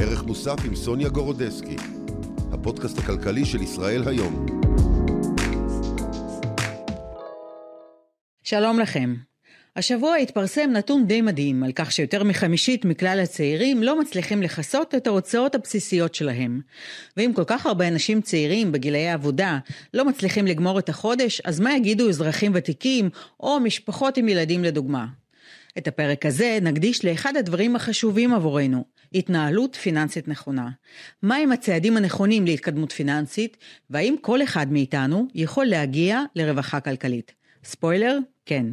ערך מוסף עם סוניה גורודסקי, הפודקאסט הכלכלי של ישראל היום. שלום לכם. השבוע התפרסם נתון די מדהים על כך שיותר מחמישית מכלל הצעירים לא מצליחים לכסות את ההוצאות הבסיסיות שלהם. ואם כל כך הרבה אנשים צעירים בגילאי העבודה לא מצליחים לגמור את החודש, אז מה יגידו אזרחים ותיקים או משפחות עם ילדים לדוגמה? את הפרק הזה נקדיש לאחד הדברים החשובים עבורנו, התנהלות פיננסית נכונה. מהם הצעדים הנכונים להתקדמות פיננסית, והאם כל אחד מאיתנו יכול להגיע לרווחה כלכלית. ספוילר, כן.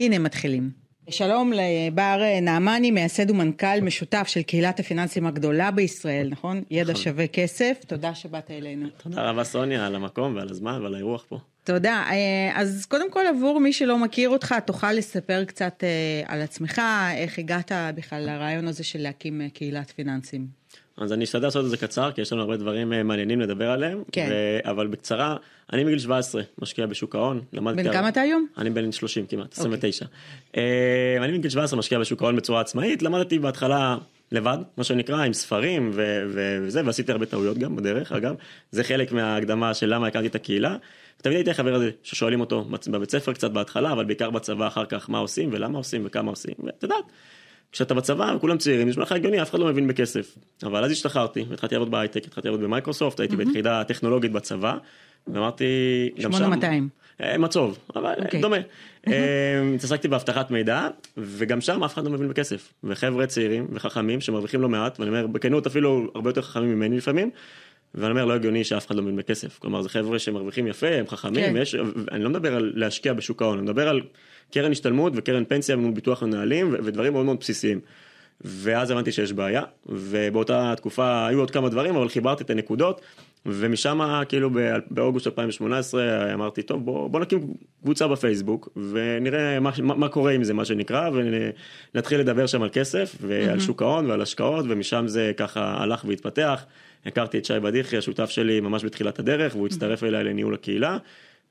הנה מתחילים. שלום לבר נעמני, מייסד ומנכ"ל משותף של קהילת הפיננסים הגדולה בישראל, נכון? ידע נכון. שווה כסף, תודה שבאת אלינו. תודה רבה סוניה על המקום ועל הזמן ועל האירוח פה. תודה. אה, אז קודם כל עבור מי שלא מכיר אותך, תוכל לספר קצת אה, על עצמך, איך הגעת בכלל לרעיון הזה של להקים אה, קהילת פיננסים. אז אני אשתדל לעשות את זה קצר כי יש לנו הרבה דברים מעניינים לדבר עליהם. כן. ו... אבל בקצרה, אני מגיל 17 משקיע בשוק ההון. למדתי בן הרבה- כמה אתה היום? אני בן 30 כמעט, אוקיי. 29. אה, אני מגיל 17 משקיע בשוק ההון בצורה עצמאית, למדתי בהתחלה לבד, מה שנקרא, עם ספרים ו- ו- וזה, ועשיתי הרבה טעויות גם בדרך, אגב. זה חלק מההקדמה של למה הכרתי את הקהילה. תמיד הייתי החבר הזה ששואלים אותו בבית ספר קצת בהתחלה, אבל בעיקר בצבא אחר כך, מה עושים ולמה עושים וכמה עושים, ואת יודעת. כשאתה בצבא וכולם צעירים נשמע לך הגיוני אף אחד לא מבין בכסף אבל אז השתחררתי התחלתי לעבוד בהייטק התחלתי לעבוד במייקרוסופט הייתי ביחידה הטכנולוגית בצבא ואמרתי גם שם 8200. אה, מצוב אבל אוקיי. דומה אה, התעסקתי באבטחת מידע וגם שם אף אחד לא מבין בכסף וחבר'ה צעירים וחכמים שמרוויחים לא מעט ואני אומר בכנות אפילו הרבה יותר חכמים ממני לפעמים. ואני אומר לא הגיוני שאף אחד לא מבין בכסף כלומר זה חבר'ה שמרוויחים יפה הם חכמים כן. ויש אני לא מדבר על להשקיע בשוק ההון אני מדבר על קרן השתלמות וקרן פנסיה מול ביטוח מנהלים ודברים מאוד מאוד בסיסיים. ואז הבנתי שיש בעיה ובאותה תקופה היו עוד כמה דברים אבל חיברתי את הנקודות ומשם כאילו באוגוסט 2018 אמרתי טוב בוא, בוא נקים קבוצה בפייסבוק ונראה מה, מה, מה קורה עם זה מה שנקרא ונתחיל לדבר שם על כסף ועל שוק ההון ועל השקעות ומשם זה ככה הלך והתפתח. הכרתי את שי בדיחי השותף שלי ממש בתחילת הדרך והוא הצטרף אליי לניהול הקהילה.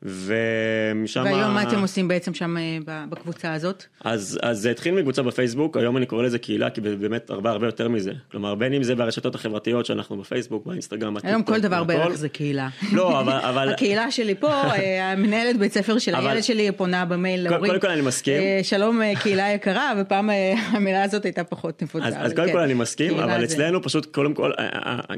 ומשם והיום מה אתם עושים בעצם שם אה, בקבוצה הזאת? אז, אז זה התחיל מקבוצה בפייסבוק, היום אני קורא לזה קהילה, כי באמת הרבה הרבה יותר מזה. כלומר, בין אם זה ברשתות החברתיות שאנחנו בפייסבוק, באינסטגרם, היום כל דבר. בערך זה קהילה. לא, אבל... אבל... הקהילה שלי פה, אה, המנהלת בית ספר של אבל- הילד שלי פונה במייל להורים. קודם כל אני מסכים. אה, שלום קהילה יקרה, ופעם המילה הזאת הייתה פחות נפוצה. אז, אז קודם כן, כל אני מסכים, אבל זה- אצלנו פשוט קודם כל,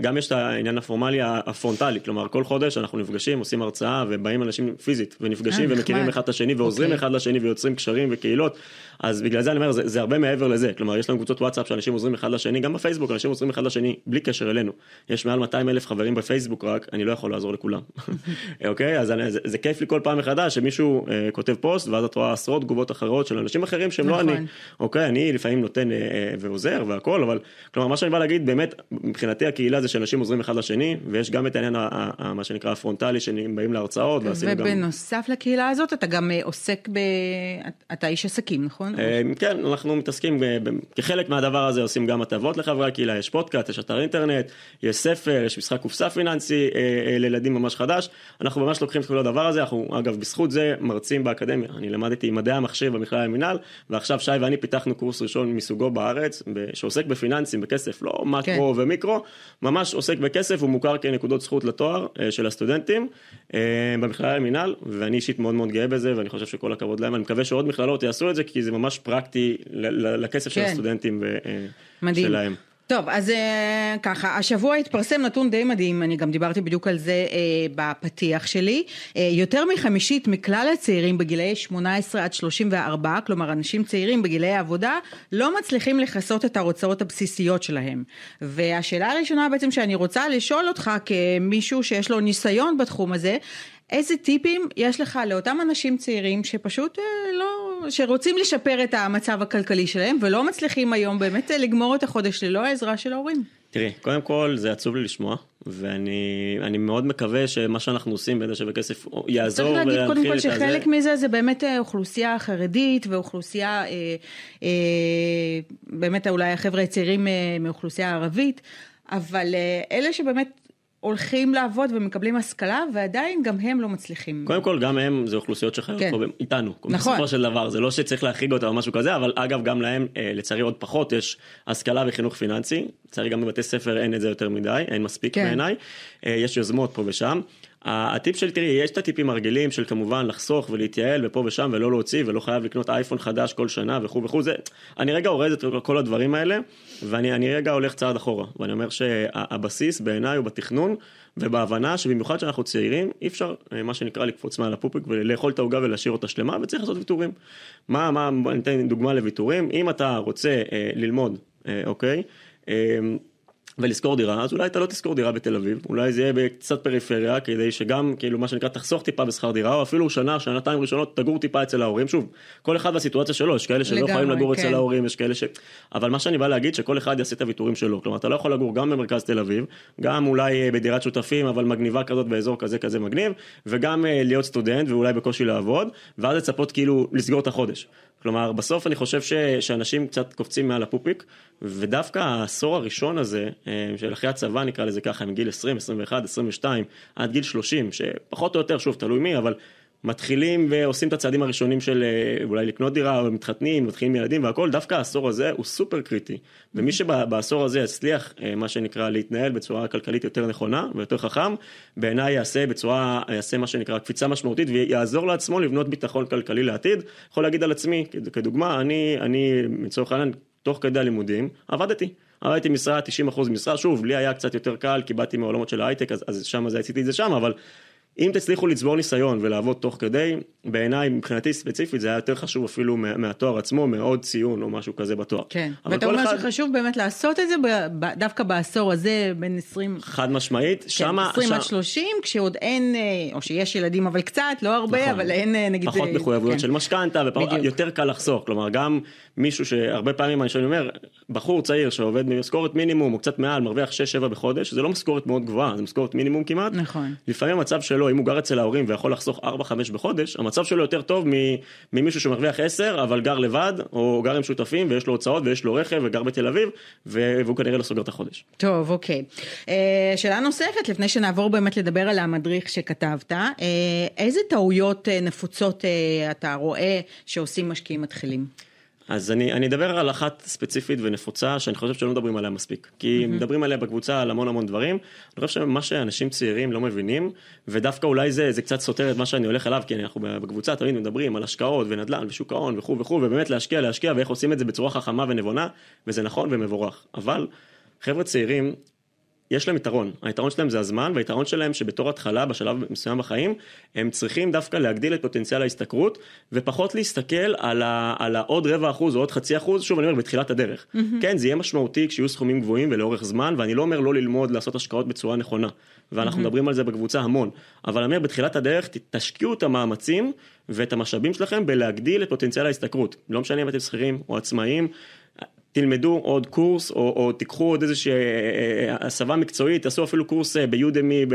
גם יש את העניין הפורמלי הפרונטלי, כלומר כל חודש אנחנו נפגשים, עושים הרצאה ובאים אנשים פיזית ונפגשים אה, ומכירים. אחד את השני ועוזרים אוקיי. אחד לשני ויוצרים קשרים וקהילות, אז בגלל זה אני אומר, זה, זה הרבה מעבר לזה, כלומר יש לנו קבוצות וואטסאפ שאנשים עוזרים אחד לשני, גם בפייסבוק אנשים עוזרים אחד לשני בלי קשר אלינו, יש מעל 200 אלף חברים בפייסבוק רק, אני לא יכול לעזור לכולם, אוקיי, אז אני, זה, זה כיף לי כל פעם מחדש שמישהו אה, כותב פוסט ואז את רואה עשרות תגובות אחרות של אנשים אחרים שהם לא נכון. אני. אוקיי, אני לפעמים נותן אה, אה, ועוזר והכל, אבל כלומר מה שאני בא להגיד באמת מבחינתי הקהילה זה שאנשים עוזרים אחד לשני ויש גם את העניין מה שנקרא הפרונטלי שהם באים להרצאות ועשינו גם. ובנוסף לקהילה הזאת אתה גם אה, עוסק ב... אתה איש עסקים, נכון? אה, כן, אנחנו מתעסקים, כחלק מהדבר הזה עושים גם הטבות לחברי הקהילה, יש פודקאסט, יש אתר אינטרנט, יש ספר, יש משחק קופסה פיננסי אה, לילדים ממש חדש, אנחנו ממש לוקחים את כל הדבר הזה, אנחנו אגב בזכות זה מרצים באקדמיה, אני למדתי מדעי המחשב במכללה למינהל, ועכשיו שי ואני פיתחנו קורס ראשון מסוגו בארץ, שעוסק בפיננסים, בכסף, לא מקרו כן. ומיקרו, ממש עוסק בכסף, הוא מוכר כנקודות זכות לתואר של הסטודנטים אה, במכללה למינהל, ואני אישית מאוד מאוד גאה בזה, ואני חושב שכל הכבוד להם, אני מקווה שעוד מכללות יעשו את זה, כי זה ממש פרקטי לכסף של כן. הסטודנטים ו- אה, מדהים. שלהם. טוב, אז אה, ככה, השבוע התפרסם נתון די מדהים, אני גם דיברתי בדיוק על זה אה, בפתיח שלי. אה, יותר מחמישית מכלל הצעירים בגילאי 18 עד 34, כלומר אנשים צעירים בגילאי העבודה, לא מצליחים לכסות את ההוצאות הבסיסיות שלהם. והשאלה הראשונה בעצם שאני רוצה לשאול אותך כמישהו שיש לו ניסיון בתחום הזה, איזה טיפים יש לך לאותם אנשים צעירים שפשוט אה, לא, שרוצים לשפר את המצב הכלכלי שלהם ולא מצליחים היום באמת אה, לגמור את החודש ללא העזרה של ההורים? תראי, קודם כל זה עצוב לי לשמוע, ואני אני מאוד מקווה שמה שאנחנו עושים בין השווה כסף יעזור צריך להגיד קודם כל את הזה. שחלק מזה זה באמת אה, אוכלוסייה חרדית ואוכלוסייה, אה, אה, באמת אולי החבר'ה הצעירים אה, מאוכלוסייה ערבית, אבל אה, אלה שבאמת הולכים לעבוד ומקבלים השכלה, ועדיין גם הם לא מצליחים. קודם כל, גם הם, זה אוכלוסיות שחיות כן. פה איתנו. נכון. בסופו של דבר, זה לא שצריך להחריג אותם או משהו כזה, אבל אגב, גם להם, אה, לצערי עוד פחות, יש השכלה וחינוך פיננסי. לצערי גם בבתי ספר אין את זה יותר מדי, אין מספיק כן. בעיניי. אה, יש יוזמות פה ושם. הטיפ שלי, תראי, יש את הטיפים הרגילים של כמובן לחסוך ולהתייעל ופה ושם ולא להוציא ולא חייב לקנות אייפון חדש כל שנה וכו' וכו', זה, אני רגע אורז את כל הדברים האלה ואני אני רגע הולך צעד אחורה ואני אומר שהבסיס בעיניי הוא בתכנון ובהבנה שבמיוחד שאנחנו צעירים אי אפשר אה, מה שנקרא לקפוץ מעל הפופיק ולאכול את העוגה ולהשאיר אותה שלמה וצריך לעשות ויתורים. מה, מה, בוא ניתן דוגמה לוויתורים, אם אתה רוצה אה, ללמוד, אה, אוקיי? אה, ולשכור דירה, אז אולי אתה לא תשכור דירה בתל אביב, אולי זה יהיה בקצת פריפריה, כדי שגם, כאילו, מה שנקרא, תחסוך טיפה בשכר דירה, או אפילו שנה, שנתיים ראשונות, תגור טיפה אצל ההורים. שוב, כל אחד והסיטואציה שלו, יש כאלה שלא לגמרי, יכולים לגור כן. אצל ההורים, יש כאלה ש... אבל מה שאני בא להגיד, שכל אחד יעשה את הוויתורים שלו. כלומר, אתה לא יכול לגור גם במרכז תל אביב, גם אולי אה, בדירת שותפים, אבל מגניבה כזאת באזור כזה כזה מגניב, וגם אה, להיות סטודנט ואולי בקושי לעבוד, ואז לצפות כאילו לסגור את החודש. כלומר, בסוף אני חושב ש, שאנשים קצת קופצים מעל הפופיק, ודווקא העשור הראשון הזה, אה, של אחרי הצבא נקרא לזה ככה, מגיל 20, 21, 22, עד גיל 30, שפחות או יותר, שוב, תלוי מי, אבל מתחילים ועושים את הצעדים הראשונים של אה, אולי לקנות דירה, או מתחתנים, מתחילים ילדים והכל, דווקא העשור הזה הוא סופר קריטי. ומי שבעשור הזה יצליח, אה, מה שנקרא, להתנהל בצורה כלכלית יותר נכונה ויותר חכם, בעיניי יעשה בצורה, יעשה מה שנקרא קפיצה משמעותית ויעזור לעצמו לבנות ביטחון כלכלי לעתיד. יכול להגיד על עצמי, כדוגמה, אני, אני לצורך העניין, תוך כדי הלימודים, עבדתי. עבדתי משרה, 90% משרה, שוב, לי היה קצת יותר קל, כי באתי מעולמות של ההייטק, אז, אז שם זה עשיתי את זה שם, אבל אם תצליחו לצבור ניסיון ולעבוד תוך כדי, בעיניי, מבחינתי ספציפית, זה היה יותר חשוב אפילו מה- מהתואר עצמו, מעוד ציון או משהו כזה בתואר. כן, ואתה אומר אחד- שחשוב באמת לעשות את זה ב- דווקא בעשור הזה, בין 20... חד משמעית, כן, שמה... 20 עד שם- 30, כשעוד אין, אה, או שיש ילדים אבל קצת, לא הרבה, נכון. אבל אין אה, נגיד... פחות אה, מחויבויות כן. של משכנתה, בדיוק. ויותר קל לחסוך, כלומר גם מישהו שהרבה פעמים אני שאני אומר, בחור צעיר שעובד במשכורת מינימום או קצת מעל, מרוויח 6-7 בחודש, זה לא משכורת מאוד גבוהה, זה משכורת מינימום כמעט, נכון. לפעמים המצב שלו, אם הוא גר אצל ההורים ויכול לחסוך 4-5 בחודש, המצב שלו יותר טוב ממישהו שמרוויח 10 אבל גר לבד, או גר עם שותפים ויש לו הוצאות ויש לו רכב וגר בתל אביב, והוא כנראה לא סוגר את החודש. טוב, אוקיי. אה, שאלה נוספת, לפני שנעבור באמת לדבר על המדריך שכתבת, אה, איזה טעויות אה, נפוצות אתה רואה שעושים משקיעים מתחילים? אז אני, אני אדבר על אחת ספציפית ונפוצה שאני חושב שלא מדברים עליה מספיק. כי mm-hmm. מדברים עליה בקבוצה על המון המון דברים. אני חושב שמה שאנשים צעירים לא מבינים, ודווקא אולי זה, זה קצת סותר את מה שאני הולך אליו, כי אנחנו בקבוצה תמיד מדברים על השקעות ונדל"ן ושוק ההון וכו' וכו', ובאמת להשקיע, להשקיע, ואיך עושים את זה בצורה חכמה ונבונה, וזה נכון ומבורך. אבל חבר'ה צעירים, יש להם יתרון, היתרון שלהם זה הזמן, והיתרון שלהם שבתור התחלה, בשלב מסוים בחיים, הם צריכים דווקא להגדיל את פוטנציאל ההשתכרות, ופחות להסתכל על, ה, על העוד רבע אחוז או עוד חצי אחוז, שוב אני אומר, בתחילת הדרך. Mm-hmm. כן, זה יהיה משמעותי כשיהיו סכומים גבוהים ולאורך זמן, ואני לא אומר לא ללמוד לעשות השקעות בצורה נכונה, ואנחנו mm-hmm. מדברים על זה בקבוצה המון, אבל אני אומר, בתחילת הדרך, תשקיעו את המאמצים ואת המשאבים שלכם בלהגדיל את פוטנציאל ההשתכרות. לא משנה אם אתם שכירים או עצמאיים, תלמדו עוד קורס, או, או תיקחו עוד איזושהי אה, אה, הסבה מקצועית, תעשו אפילו קורס אה, ביודמי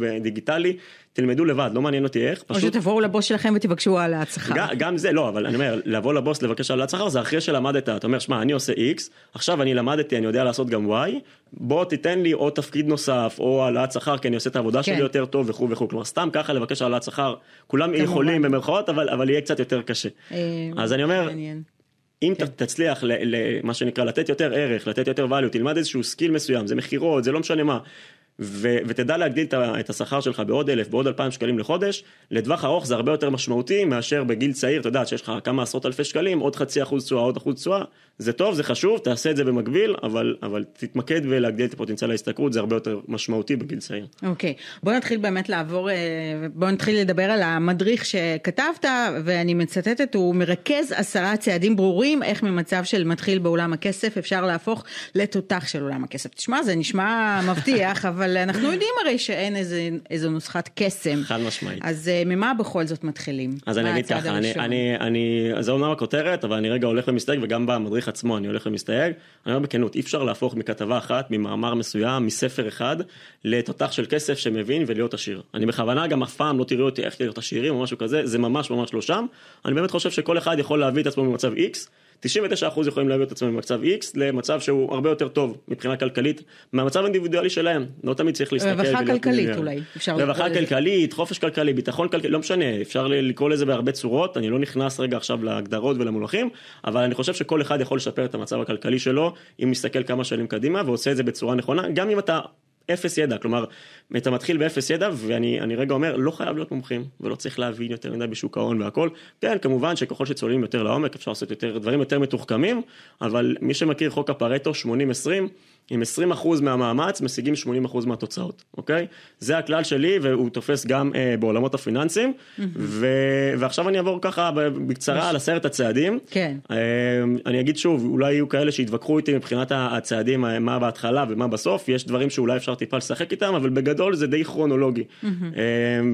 בדיגיטלי, תלמדו לבד, לא מעניין אותי איך, או פשוט... שתבואו לבוס שלכם ותבקשו העלאת שכר. גם, גם זה לא, אבל אני אומר, לבוא לבוס לבקש העלאת שכר זה אחרי שלמדת, אתה אומר, שמע, אני עושה X, עכשיו אני למדתי, אני יודע לעשות גם Y, בוא תיתן לי או תפקיד נוסף, או העלאת שכר, כי אני עושה את העבודה כן. שלי יותר טוב וכו' וכו', כלומר סתם ככה לבקש העלאת שכר, כולם. יכולים במרכאות, אבל, אבל יהיה קצת יותר קשה. אה, אז אני אומר. אם כן. תצליח, ל- ל- מה שנקרא, לתת יותר ערך, לתת יותר value, תלמד איזשהו skill מסוים, זה מכירות, זה לא משנה מה, ו- ותדע להגדיל את את השכר שלך בעוד אלף, בעוד אלפיים שקלים לחודש, לטווח ארוך זה הרבה יותר משמעותי מאשר בגיל צעיר, אתה יודע, שיש לך כמה עשרות אלפי שקלים, עוד חצי אחוז תשואה, עוד אחוז תשואה, זה טוב, זה חשוב, תעשה את זה במקביל, אבל, אבל תתמקד ולהגדיל את פוטנציאל ההשתכרות, זה הרבה יותר משמעותי בגיל צעיר. אוקיי, בוא נתחיל באמת לעבור, אה, בוא נתחיל לדבר על המדריך שכתבת, ואני מצטטת, הוא מרכז עשרה צעדים ברורים, איך ממצב של מתחיל בעולם הכסף אפשר להפוך לתותח של עולם הכסף. תשמע, זה נשמע מבטיח, אבל אנחנו יודעים הרי שאין איזה, איזו נוסחת קסם. חד משמעית. אז אה, ממה בכל זאת מתחילים? אז אני אגיד ככה, אני? אני, אני, זה אומנם הכותרת, אבל אני רגע הולך ומסתייג, וגם במדריך עצמו אני הולך ומסתייג. אני אומר בכנות, אי אפשר להפוך מכתבה אחת, ממאמר מסוים, מספר אחד, לתותח של כסף שמבין ולהיות עשיר. אני בכוונה גם אף פעם לא תראו אותי איך להיות עשירים או משהו כזה, זה ממש ממש לא שם. אני באמת חושב שכל אחד יכול להביא את עצמו ממצב X, 99% יכולים להביא את עצמם ממצב X למצב שהוא הרבה יותר טוב מבחינה כלכלית, מהמצב האינדיבידואלי שלהם, לא תמיד צריך להסתכל. רווחה כלכלית אולי, לקרוא לזה. רווחה כלכלית, חופש כלכלי, ביטחון כלכלי, לא משנה, אפשר לקרוא לזה בהרבה צורות, אני לא נכנס רגע עכשיו להגדרות ולמונחים, אבל אני חושב שכל אחד יכול לשפר את המצב הכלכלי שלו, אם נסתכל כמה שנים קדימה ועושה את זה בצורה נכונה, גם אם אתה אפס ידע, כלומר, אתה מתחיל באפס ידע, ואני רגע אומר, לא חייב להיות מומחים, ולא צריך להבין יותר מדי בשוק ההון והכל. כן, כמובן שככל שצוללים יותר לעומק, אפשר לעשות יותר, דברים יותר מתוחכמים, אבל מי שמכיר חוק הפרטו, 80-20, עם 20% מהמאמץ משיגים 80% מהתוצאות, אוקיי? זה הכלל שלי והוא תופס גם אה, בעולמות הפיננסים. ו... ועכשיו אני אעבור ככה בקצרה על עשרת הצעדים. כן. אה, אני אגיד שוב, אולי יהיו כאלה שיתווכחו איתי מבחינת הצעדים, מה בהתחלה ומה בסוף, יש דברים שאולי אפשר טיפה לשחק איתם, אבל בגדול זה די כרונולוגי. Mm-hmm. אה,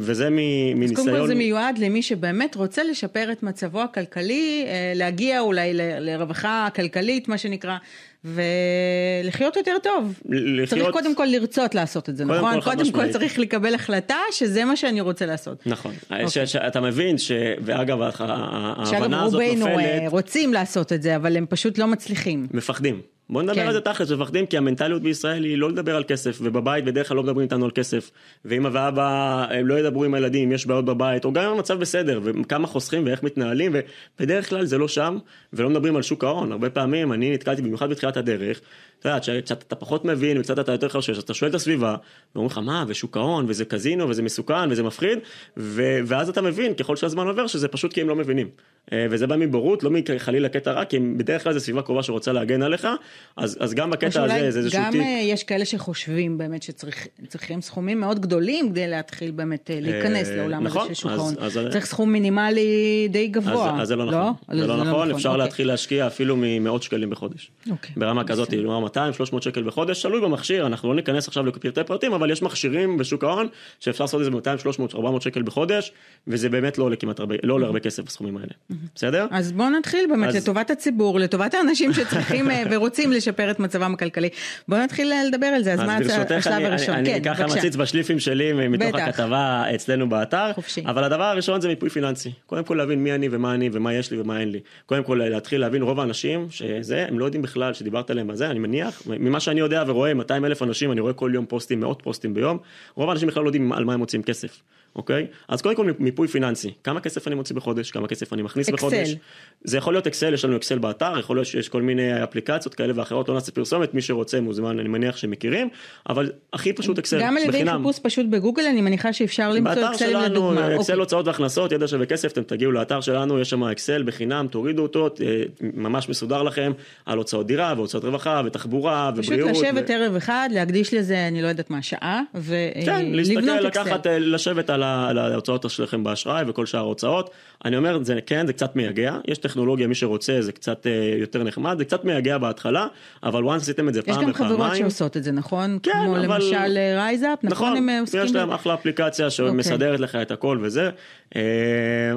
וזה מניסיון... אז קודם כל זה מיועד למי שבאמת רוצה לשפר את מצבו הכלכלי, אה, להגיע אולי לרווחה כלכלית, מה שנקרא. ולחיות יותר טוב. לחיות... צריך קודם כל לרצות לעשות את זה, קודם נכון? כל קודם כל צריך לקבל החלטה שזה מה שאני רוצה לעשות. נכון. Okay. אוקיי. שאתה מבין ש... ואגב, ההבנה הזאת נופלת... שאגב, רובנו אה, רוצים לעשות את זה, אבל הם פשוט לא מצליחים. מפחדים. בוא נדבר כן. על זה תכלס, מפחדים כי המנטליות בישראל היא לא לדבר על כסף, ובבית בדרך כלל לא מדברים איתנו על כסף, ואמא ואבא הם לא ידברו עם הילדים יש בעיות בבית, או גם אם המצב בסדר, וכמה חוסכים ואיך מתנהלים, ובדרך כלל זה לא שם, ולא מדברים על שוק ההון, הרבה פעמים אני נתקלתי במיוחד בתחילת הדרך, אתה יודע, כשאתה פחות מבין וקצת אתה יותר חושש, אז אתה שואל את הסביבה, ואומרים לך מה, ושוק ההון, וזה קזינו, וזה מסוכן, וזה מפחיד, ו- ואז אתה מבין, ככל שהזמן עובר, שזה פשוט כי הם לא מבינים. אה, וזה בא מבורות, לא מחלילה קטע רע, כי בדרך כלל זו סביבה קרובה שרוצה להגן עליך, אז, אז גם בקטע הזה זה איזשהו תיק. גם אה, יש כאלה שחושבים באמת שצריכים סכומים מאוד גדולים כדי להתחיל באמת אה, להיכנס לעולם נכון, הזה של שוק ההון. צריך סכום מינימלי די גבוה. אז, אז זה לא, לא? נכון. לא? זה לא, לא נכון, אפשר אוקיי. להתחיל להשקיע אפילו ממאות שקלים בחודש. אוקיי. ברמה כזאת, 200-300 שקל בחודש, תלוי במכשיר, אנחנו לא ניכנס עכשיו לפרטי פרטים, אבל יש מכשירים בשוק ההון שאפשר לעשות את זה ב-200-300-400 שקל בחודש, וזה באמת לא עולה כמעט הרבה, לא עולה הרבה כסף בסכומים האלה. בסדר? אז בואו נתחיל באמת אז... לטובת הציבור, לטובת האנשים שצריכים אה, ורוצים לשפר את מצבם הכלכלי. בואו נתחיל לדבר על זה, אז, אז מה השלב הראשון? אני, אני כן, אקח מציץ בשליפים שלי מתוך בטח. הכתבה אצלנו באתר, חופשי. אבל הדבר הראשון זה מיפוי פיננסי. קודם כל להבין מי אני ומה אני ומה יש לי ומה אין לי. קודם כל להתחיל להבין רוב האנשים שזה, הם לא יודעים בכלל שדיברת עליהם בזה, אני מניח, ממה שאני יודע ורואה 200 אלף אנשים, אני רואה כל יום פוסטים, מאות פוסטים ביום, רוב האנשים בכלל לא יודעים על מה הם מוצאים כסף. אוקיי? אז קודם כל מיפוי פיננסי, כמה כסף אני מוציא בחודש, כמה כסף אני מכניס אקסל. בחודש. זה יכול להיות אקסל, יש לנו אקסל באתר, יכול להיות שיש כל מיני אפליקציות כאלה ואחרות, לא נעשה פרסומת, מי שרוצה מוזמן, אני מניח שמכירים, אבל הכי פשוט אקסל, גם על ידי חיפוש פשוט בגוגל, אני מניחה שאפשר למצוא אקסל לדוגמה. באתר שלנו, אקסל אוקיי. הוצאות והכנסות, ידע שווה כסף, אתם תגיעו לאתר שלנו, יש שם אקסל בחינם, תורידו אותו, אה, ממש מסודר לכם, על הוצאות דירה והוצאות רווחה ותחבורה ובריאות. פשוט לשבת ערב אחד, להקדיש לזה, אני לא יודעת מה, שעה, ולבנות כן, להסתכל, לקחת, אה, לשבת על ההוצאות שלכם באשראי וכל שאר ההוצאות. אני אומר, זה כן, זה קצת מייגע, יש טכנולוגיה, מי שרוצה, זה קצת אה, יותר נחמד, זה קצת מייגע בהתחלה, אבל once עשיתם את זה פעם ופעמיים. יש גם חברות שעושות את זה, נכון? כן, כמו אבל... למשל רייזאפ, אה, נכון? נכון, עוסקים יש להם אחלה אפליקציה שמסדרת okay. לך את הכל וזה. אה,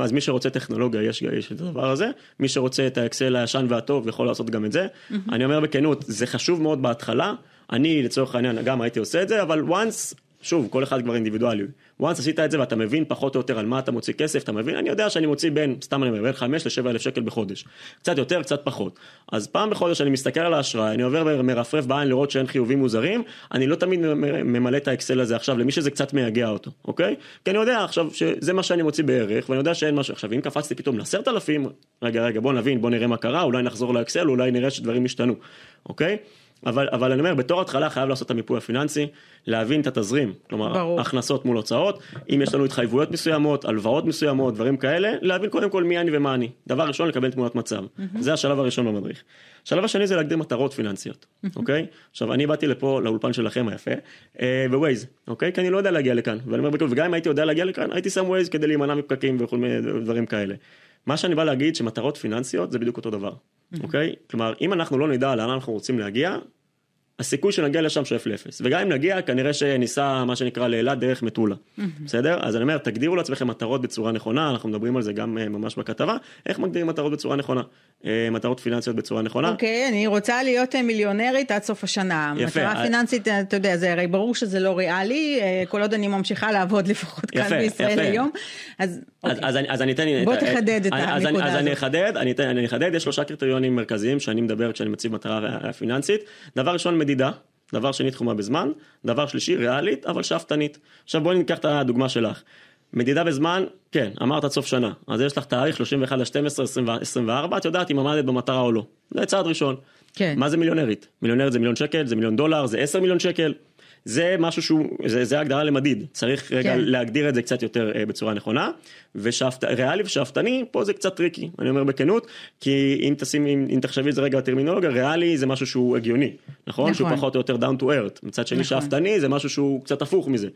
אז מי שרוצה טכנולוגיה, יש, יש את הדבר הזה. מי שרוצה את האקסל הישן והטוב, יכול לעשות גם את זה. Mm-hmm. אני אומר בכנות, זה חשוב מאוד בהתחלה. אני לצורך העניין גם הייתי עושה את זה, אבל once שוב, כל אחד כבר אינדיבידואלי. once עשית את זה ואתה מבין פחות או יותר על מה אתה מוציא כסף, אתה מבין, אני יודע שאני מוציא בין, סתם אני אומר, בין 5 ל-7 אלף שקל בחודש. קצת יותר, קצת פחות. אז פעם בחודש אני מסתכל על האשראי, אני עובר ומרפרף בעין לראות שאין חיובים מוזרים, אני לא תמיד ממלא את האקסל הזה עכשיו למי שזה קצת מייגע אותו, אוקיי? כי אני יודע עכשיו שזה מה שאני מוציא בערך, ואני יודע שאין משהו. עכשיו, אם קפצתי פתאום לעשרת אלפים, רגע, רגע, בוא נבין, בוא נראה מה קרה, אולי נחזור לאקסל, אולי נראה שדברים השתנו, אוקיי? אבל, אבל אני אומר, בתור התחלה חייב לעשות את המיפוי הפיננסי, להבין את התזרים, כלומר, ברור. הכנסות מול הוצאות, אם יש לנו התחייבויות מסוימות, הלוואות מסוימות, דברים כאלה, להבין קודם כל מי אני ומה אני. דבר ראשון, לקבל תמונת מצב. Mm-hmm. זה השלב הראשון במדריך. השלב השני זה להגדיר מטרות פיננסיות, mm-hmm. אוקיי? עכשיו, אני באתי לפה, לאולפן שלכם היפה, אה, בווייז, אוקיי? כי אני לא יודע להגיע לכאן, ואני אומר וגם אם הייתי יודע להגיע לכאן, הייתי שם ווייז כדי להימנע מפקקים וכל מיני דברים כאלה. מה שאני בא להגיד שמטרות פיננסיות זה בדיוק אותו דבר, אוקיי? כלומר, אם אנחנו לא נדע לאן אנחנו רוצים להגיע, הסיכוי שנגיע לשם שואף לאפס. וגם אם נגיע, כנראה שניסע מה שנקרא לאילת דרך מטולה. בסדר? אז אני אומר, תגדירו לעצמכם מטרות בצורה נכונה, אנחנו מדברים על זה גם אה, ממש בכתבה, איך מגדירים מטרות בצורה נכונה. אה, מטרות פיננסיות בצורה נכונה. אוקיי, אני רוצה להיות אה, מיליונרית עד סוף השנה. יפה. מטרה אה, פיננסית, אתה יודע, זה הרי ברור שזה לא ריאלי, כל עוד אני ממשיכה לעבוד לפחות כאן יפה, בישראל יפה. היום. אז אז, אוקיי. אז, אני, אז אני אתן... בוא תחדד את הנקודה אני, אז אני הזאת. אחדד, אני אחדד, יש שלושה קריטריונים מרכזיים שאני מדבר כשאני מציב מטרה פיננסית. דבר ראשון, מדידה. דבר שני, תחומה בזמן. דבר שלישי, ריאלית, אבל שאפתנית. עכשיו בואי ניקח את הדוגמה שלך. מדידה בזמן, כן, אמרת עד סוף שנה. אז יש לך תאריך 31 ל-12, 24, את יודעת אם עמדת במטרה או לא. זה צעד ראשון. כן. מה זה מיליונרית? מיליונרית זה מיליון שקל, זה מיליון דולר, זה 10 מיליון שקל. זה משהו שהוא, זה, זה הגדרה למדיד, צריך רגע כן. להגדיר את זה קצת יותר אה, בצורה נכונה, וריאלי ושאפתני, פה זה קצת טריקי, אני אומר בכנות, כי אם תשים, אם, אם תחשבי את זה רגע בטרמינולוגיה, ריאלי זה משהו שהוא הגיוני, נכון? נכון. שהוא פחות או יותר down to earth, מצד שני נכון. שאפתני זה משהו שהוא קצת הפוך מזה.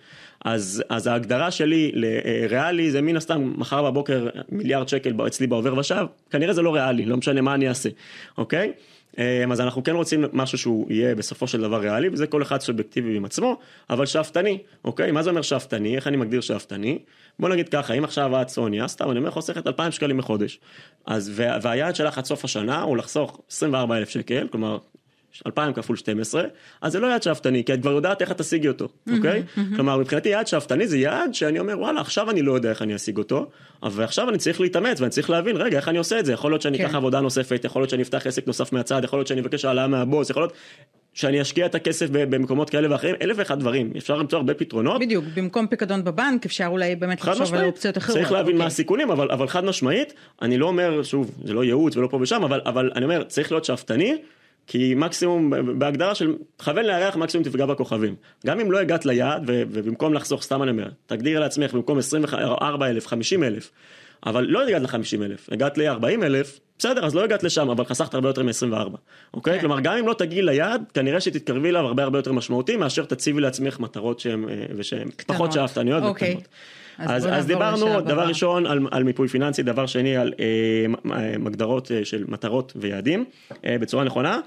אז, אז ההגדרה שלי לריאלי זה מן הסתם מחר בבוקר מיליארד שקל אצלי בעו"ש, כנראה זה לא ריאלי, לא משנה מה אני אעשה, אוקיי? אמ, אז אנחנו כן רוצים משהו שהוא יהיה בסופו של דבר ריאלי, וזה כל אחד סובייקטיבי עם עצמו, אבל שאפתני, אוקיי? מה זה אומר שאפתני? איך אני מגדיר שאפתני? בוא נגיד ככה, אם עכשיו את סוניה, סתם אני אומר חוסכת 2,000 שקלים בחודש, אז וה- והיעד שלך עד סוף השנה הוא לחסוך 24,000 שקל, כלומר 2,000 כפול 12, אז זה לא יעד שאפתני, כי את כבר יודעת איך את תשיגי אותו, אוקיי? כלומר, מבחינתי יעד שאפתני זה יעד שאני אומר, וואלה, עכשיו אני לא יודע איך אני אשיג אותו, אבל עכשיו אני צריך להתאמץ ואני צריך להבין, רגע, איך אני עושה את זה? יכול להיות שאני כן. אקח עבודה נוספת, יכול להיות שאני אפתח עסק נוסף מהצד, יכול להיות שאני אבקש העלאה מהבוס, יכול להיות שאני אשקיע את הכסף במקומות כאלה ואחרים, אלף ואחד דברים, אפשר למצוא הרבה פתרונות. בדיוק, במקום פיקדון בבנק אפשר אולי באמת לחשוב על משמעית, אופציות אחרות. צריך להבין מה אוקיי. הסיכונים, אבל, אבל חד משמעית, אני לא אומר, שוב, זה לא ייעוץ ולא פה ושם, אבל, אבל אני אומר, צריך להיות שאפתני, כי מקסימום, בהגדרה של תכוון לירח, מקסימום תפגע בכוכבים. גם אם לא הגעת ליעד, ו- ובמקום לחסוך, סתם אני אומר, תגדיר לעצמך במקום 24,000, 50,000, אבל לא הגעת ל-50,000, הגעת ל-40,000, בסדר, אז לא הגעת לשם, אבל חסכת הרבה יותר מ-24, אוקיי? כן. כלומר, גם אם לא תגיעי ליעד, כנראה שתתקרבי אליו הרבה הרבה יותר משמעותי, מאשר תציבי לעצמך מטרות שהן, אה, ושהן פחות שאפתניות אוקיי. וקטנות. אז אז, אז נעבור דיברנו, דבר הבא. ראשון על, על מיפוי פיננסי, דבר שני על אה, אה, הגדרות אה, של מטרות ויעדים אה, בצורה נכונה.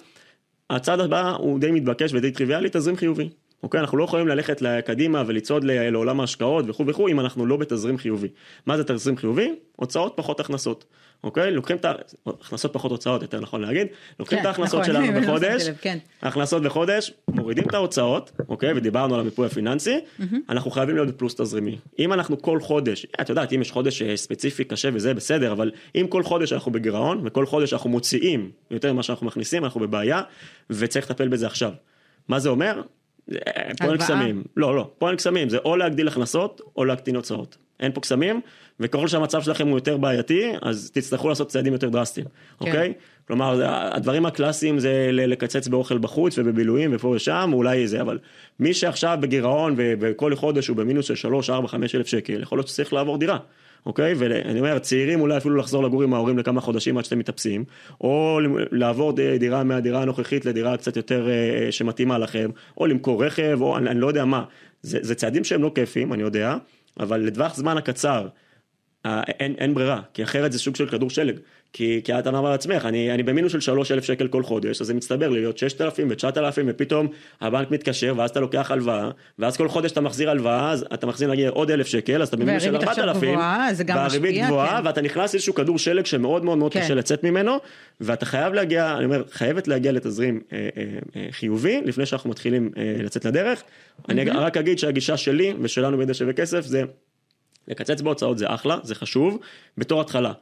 הצעד הבא הוא די מתבקש ודי טריוויאלי, תזרים חיובי. אוקיי, אנחנו לא יכולים ללכת קדימה ולצעוד לעולם ההשקעות וכו' וכו' אם אנחנו לא בתזרים חיובי. מה זה תזרים חיובי? הוצאות פחות הכנסות. אוקיי, לוקחים את ההכנסות פחות הוצאות, יותר נכון להגיד, לוקחים כן, את ההכנסות נכון, שלנו בחודש, כן. הכנסות בחודש, מורידים את ההוצאות, אוקיי, ודיברנו על המיפוי הפיננסי, אנחנו חייבים להיות בפלוס תזרימי. אם אנחנו כל חודש, את יודעת, אם יש חודש אה, ספציפי קשה וזה בסדר, אבל אם כל חודש אנחנו בגירעון, וכל חודש אנחנו מוציאים יותר ממה שאנחנו מכניסים, אנחנו בבעיה, וצריך לטפל בזה עכשיו. מה זה אומר? אה, פה אין? קסמים. לא, לא, פה אין קסמים, זה או להגדיל הכנסות, או להקטין הוצאות. אין פה קסמים, וככל שהמצב שלכם הוא יותר בעייתי, אז תצטרכו לעשות צעדים יותר דרסטיים, אוקיי? כלומר, הדברים הקלאסיים זה לקצץ באוכל בחוץ ובבילויים ופה ושם, אולי זה, אבל מי שעכשיו בגירעון וכל חודש הוא במינוס של 3, 4, 5 אלף שקל, יכול להיות שצריך לעבור דירה. אוקיי? ואני אומר, צעירים אולי אפילו לחזור לגור עם ההורים לכמה חודשים עד שאתם מתאפסים, או לעבור דירה מהדירה הנוכחית לדירה קצת יותר אה, שמתאימה לכם, או למכור רכב, או אני, אני לא יודע מה. זה, זה צעדים שהם לא כיפים, אני יודע, אבל לטווח זמן הקצר, אה, אין, אין ברירה, כי אחרת זה סוג של כדור שלג. כי, כי את אמרת לעצמך, אני, אני במינוס של 3,000 שקל כל חודש, אז זה מצטבר לי להיות 6,000 ו-9,000, ופתאום הבנק מתקשר, ואז אתה לוקח הלוואה, ואז כל חודש אתה מחזיר הלוואה, אז אתה מחזיר נגיד עוד 1,000 שקל, אז אתה במינוס של והריבית עכשיו 4,000, גבוהה, זה גם והריבית גבוהה, כן. ואתה נכנס לאיזשהו כדור שלג שמאוד מאוד מאוד כן. קשה לצאת ממנו, ואתה חייב להגיע, אני אומר, חייבת להגיע לתזרים אה, אה, אה, חיובי, לפני שאנחנו מתחילים אה, לצאת לדרך. אני רק אגיד שהגישה שלי ושלנו בידי שווה כסף זה לקצץ בהוצאות זה אחלה, זה חשוב, בתור התחלה.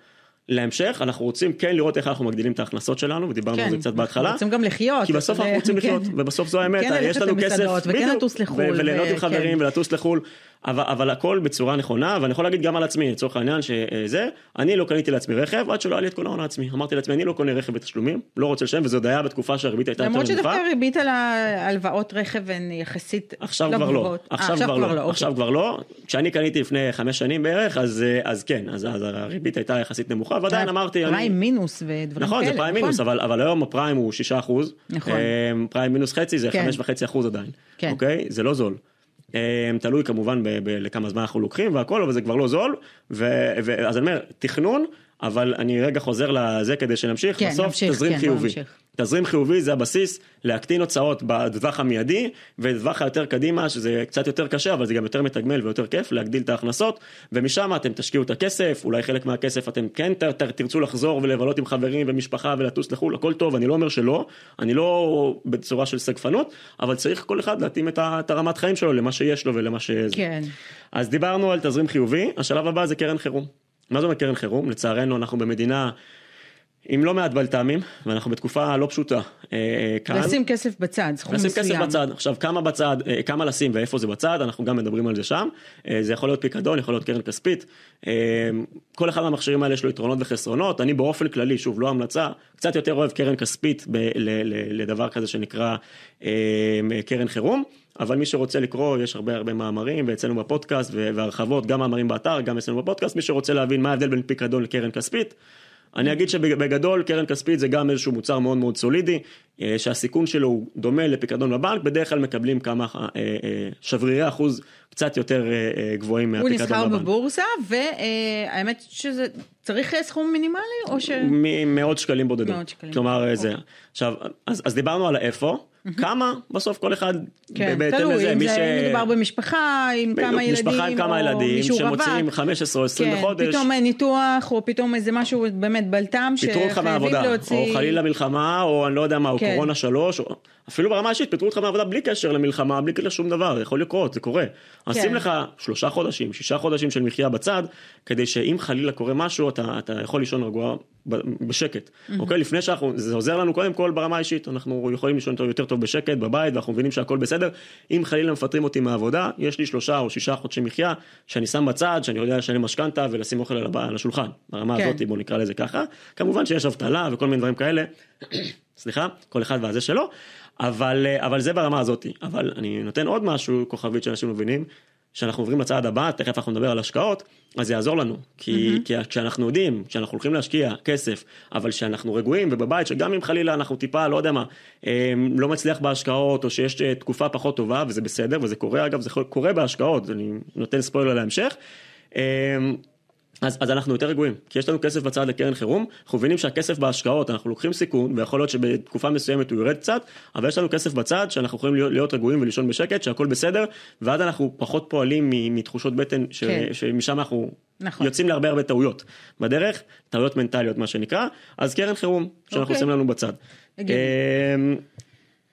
להמשך, אנחנו רוצים כן לראות איך אנחנו מגדילים את ההכנסות שלנו, ודיברנו על זה קצת בהתחלה. כן, רוצים גם לחיות. כי בסוף זה- אנחנו רוצים כן. לחיות, ובסוף זו האמת, כן, יש לנו כסף, וכן לטוס לחו"ל, ו- וליהנות עם וכן. חברים ולטוס לחו"ל, אבל, אבל הכל בצורה נכונה, ואני יכול להגיד גם על עצמי, לצורך העניין שזה, אני לא קניתי לעצמי רכב עד שלא היה לי את כל ההון העצמי, אמרתי לעצמי, אני לא קונה רכב בתשלומים, לא רוצה לשלם, וזה עוד היה בתקופה שהריבית הייתה יותר למרות נמוכה. שדווקא הריבית על ההלוואות רכב הן יחסית עכשיו לא כבר לא. אה, עכשיו כבר לא, אוקיי. עכשיו כבר לא, כשאני קניתי לפני חמש שנים בערך, אז אה, אז כן, אז אז הריבית הייתה יחסית נמוכה, ועדיין אמרתי, אני- פריים מינוס ודברים כאלה. נכון, זה פריים מינוס, אבל, אבל היום הפריים הוא 6 אחוז. נכון. פריים מינוס חצי זה כן. 5.5 אחוז עדיין. כן. אוקיי? זה לא זול. אה, תלוי כמובן לכמה זמן אנחנו לוקחים והכל, אבל זה כבר לא זול. אז אני אומר, תכנון, אבל אני רגע חוזר לזה כדי שנמשיך. כן, בסוף נמשיך, תזרים כן, חיובי. תזרים חיובי זה הבסיס להקטין הוצאות בטווח המיידי, ובטווח היותר קדימה, שזה קצת יותר קשה, אבל זה גם יותר מתגמל ויותר כיף, להגדיל את ההכנסות, ומשם אתם תשקיעו את הכסף, אולי חלק מהכסף אתם כן ת, ת, תרצו לחזור ולבלות עם חברים ומשפחה ולטוס לחו"ל, הכל טוב, אני לא אומר שלא, אני לא בצורה של סגפנות, אבל צריך כל אחד להתאים את, את הרמת חיים שלו למה שיש לו ולמה ש... כן. אז דיברנו על תזרים חיובי, השלב הבא זה קרן חירום. מה זה אומר קרן חירום? לצערנו אנחנו במדינה עם לא מעט בלת"מים, ואנחנו בתקופה לא פשוטה. אה, כאן. לשים כסף בצד, סכום מסוים. לשים כסף בצד. עכשיו, כמה בצד, אה, כמה לשים ואיפה זה בצד, אנחנו גם מדברים על זה שם. אה, זה יכול להיות פיקדון, יכול להיות קרן כספית. כל אחד מהמכשירים האלה יש לו יתרונות וחסרונות. אני באופן כללי, שוב, לא המלצה, קצת יותר אוהב קרן כספית ב- ל- ל- לדבר כזה שנקרא קרן חירום. אבל מי שרוצה לקרוא, יש הרבה הרבה מאמרים, ואצלנו בפודקאסט, והרחבות, גם מאמרים באתר, גם אצלנו בפודקאסט, מי שרוצה להבין מה ההבדל בין פיקדון לקרן כספית, אני אגיד שבגדול קרן כספית זה גם איזשהו מוצר מאוד מאוד סולידי, אה, שהסיכון שלו הוא דומה לפיקדון בבנק, בדרך כלל מקבלים כמה אה, אה, שברירי אחוז קצת יותר גבוהים מהפיקדון בבנק. הוא נסחר בבורסה, והאמת שזה צריך סכום מינימלי או ש... מאות שקלים בודדים. מאות שקלים. כלומר זה. אוקיי. עכשיו, אז, אז דיברנו על איפה. כמה בסוף כל אחד כן, בהתאם תלוי, לזה, אם זה ש... מדובר במשפחה עם כמה ילדים, משפחה עם כמה ילדים, שמוציאים 15 או 20 כן, בחודש, פתאום ניתוח או פתאום איזה משהו באמת בלטם שחייבים להוציא, או חלילה מלחמה או אני לא יודע מה, או כן. קורונה שלוש, או... אפילו ברמה אישית פיטרו אותך מעבודה בלי קשר למלחמה, בלי קשר לשום דבר, יכול לקרות, זה קורה. כן. אז שים לך שלושה חודשים, שישה חודשים של מחיה בצד, כדי שאם חלילה קורה משהו, אתה, אתה יכול לישון רגוע בשקט. Mm-hmm. אוקיי? לפני שאנחנו, זה עוזר לנו קודם כל ברמה האישית, אנחנו יכולים לישון יותר טוב בשקט בבית, ואנחנו מבינים שהכל בסדר. אם חלילה מפטרים אותי מהעבודה, יש לי שלושה או שישה חודשי מחיה, שאני שם בצד, שאני יודע לשלם משכנתה ולשים אוכל על השולחן. ברמה כן. הזאת, בוא נקרא לזה ככה. כמובן שיש אבטלה וכל מיני דברים כאלה. סליחה, כל אחד והזה שלו. אבל, אה, אבל זה ברמה הזאת. אבל אני נותן עוד משהו, כוכבית שאנשים מבינים, שאנחנו עוברים לצעד הבא, תכף אנחנו נדבר על השקעות, אז זה יעזור לנו. כי, mm-hmm. כי כשאנחנו יודעים, כשאנחנו הולכים להשקיע כסף, אבל שאנחנו רגועים ובבית, שגם אם חלילה אנחנו טיפה, לא יודע מה, אה, לא מצליח בהשקעות, או שיש אה, תקופה פחות טובה, וזה בסדר, וזה קורה אגב, זה קורה בהשקעות, אני נותן ספוילר להמשך. אז, אז אנחנו יותר רגועים, כי יש לנו כסף בצד לקרן חירום, אנחנו מבינים שהכסף בהשקעות, אנחנו לוקחים סיכון, ויכול להיות שבתקופה מסוימת הוא יורד קצת, אבל יש לנו כסף בצד שאנחנו יכולים להיות, להיות רגועים ולישון בשקט, שהכל בסדר, ואז אנחנו פחות פועלים מתחושות בטן, ש, כן. שמשם אנחנו נכון. יוצאים להרבה הרבה טעויות בדרך, טעויות מנטליות מה שנקרא, אז קרן חירום, שאנחנו אוקיי. עושים לנו בצד.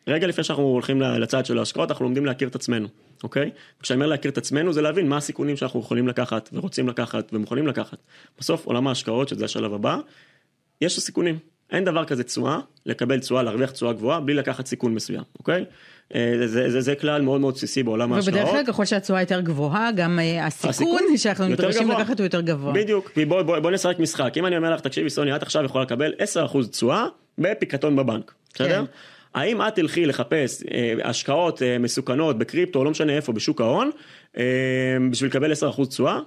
רגע לפני שאנחנו הולכים לצד של ההשקעות, אנחנו לומדים להכיר את עצמנו. אוקיי? כשאני אומר להכיר את עצמנו זה להבין מה הסיכונים שאנחנו יכולים לקחת ורוצים לקחת ומוכנים לקחת. בסוף עולם ההשקעות שזה השלב הבא, יש סיכונים. אין דבר כזה תשואה, לקבל תשואה, להרוויח תשואה גבוהה בלי לקחת סיכון מסוים, אוקיי? אה, זה, זה, זה, זה כלל מאוד מאוד בסיסי בעולם ההשקעות. ובדרך כלל ככל שהתשואה יותר גבוהה, גם אה, הסיכון, הסיכון שאנחנו נדרשים לקחת הוא יותר גבוה. בדיוק, כי בוא, בוא, בוא נשחק משחק, אם אני אומר לך, תקשיבי סוני, את עכשיו יכולה לקבל 10% תשואה בפיקתון בבנק, בסדר? כן. האם את תלכי לחפש אה, השקעות אה, מסוכנות בקריפטו, לא משנה איפה, בשוק ההון, אה, בשביל לקבל 10% תשואה?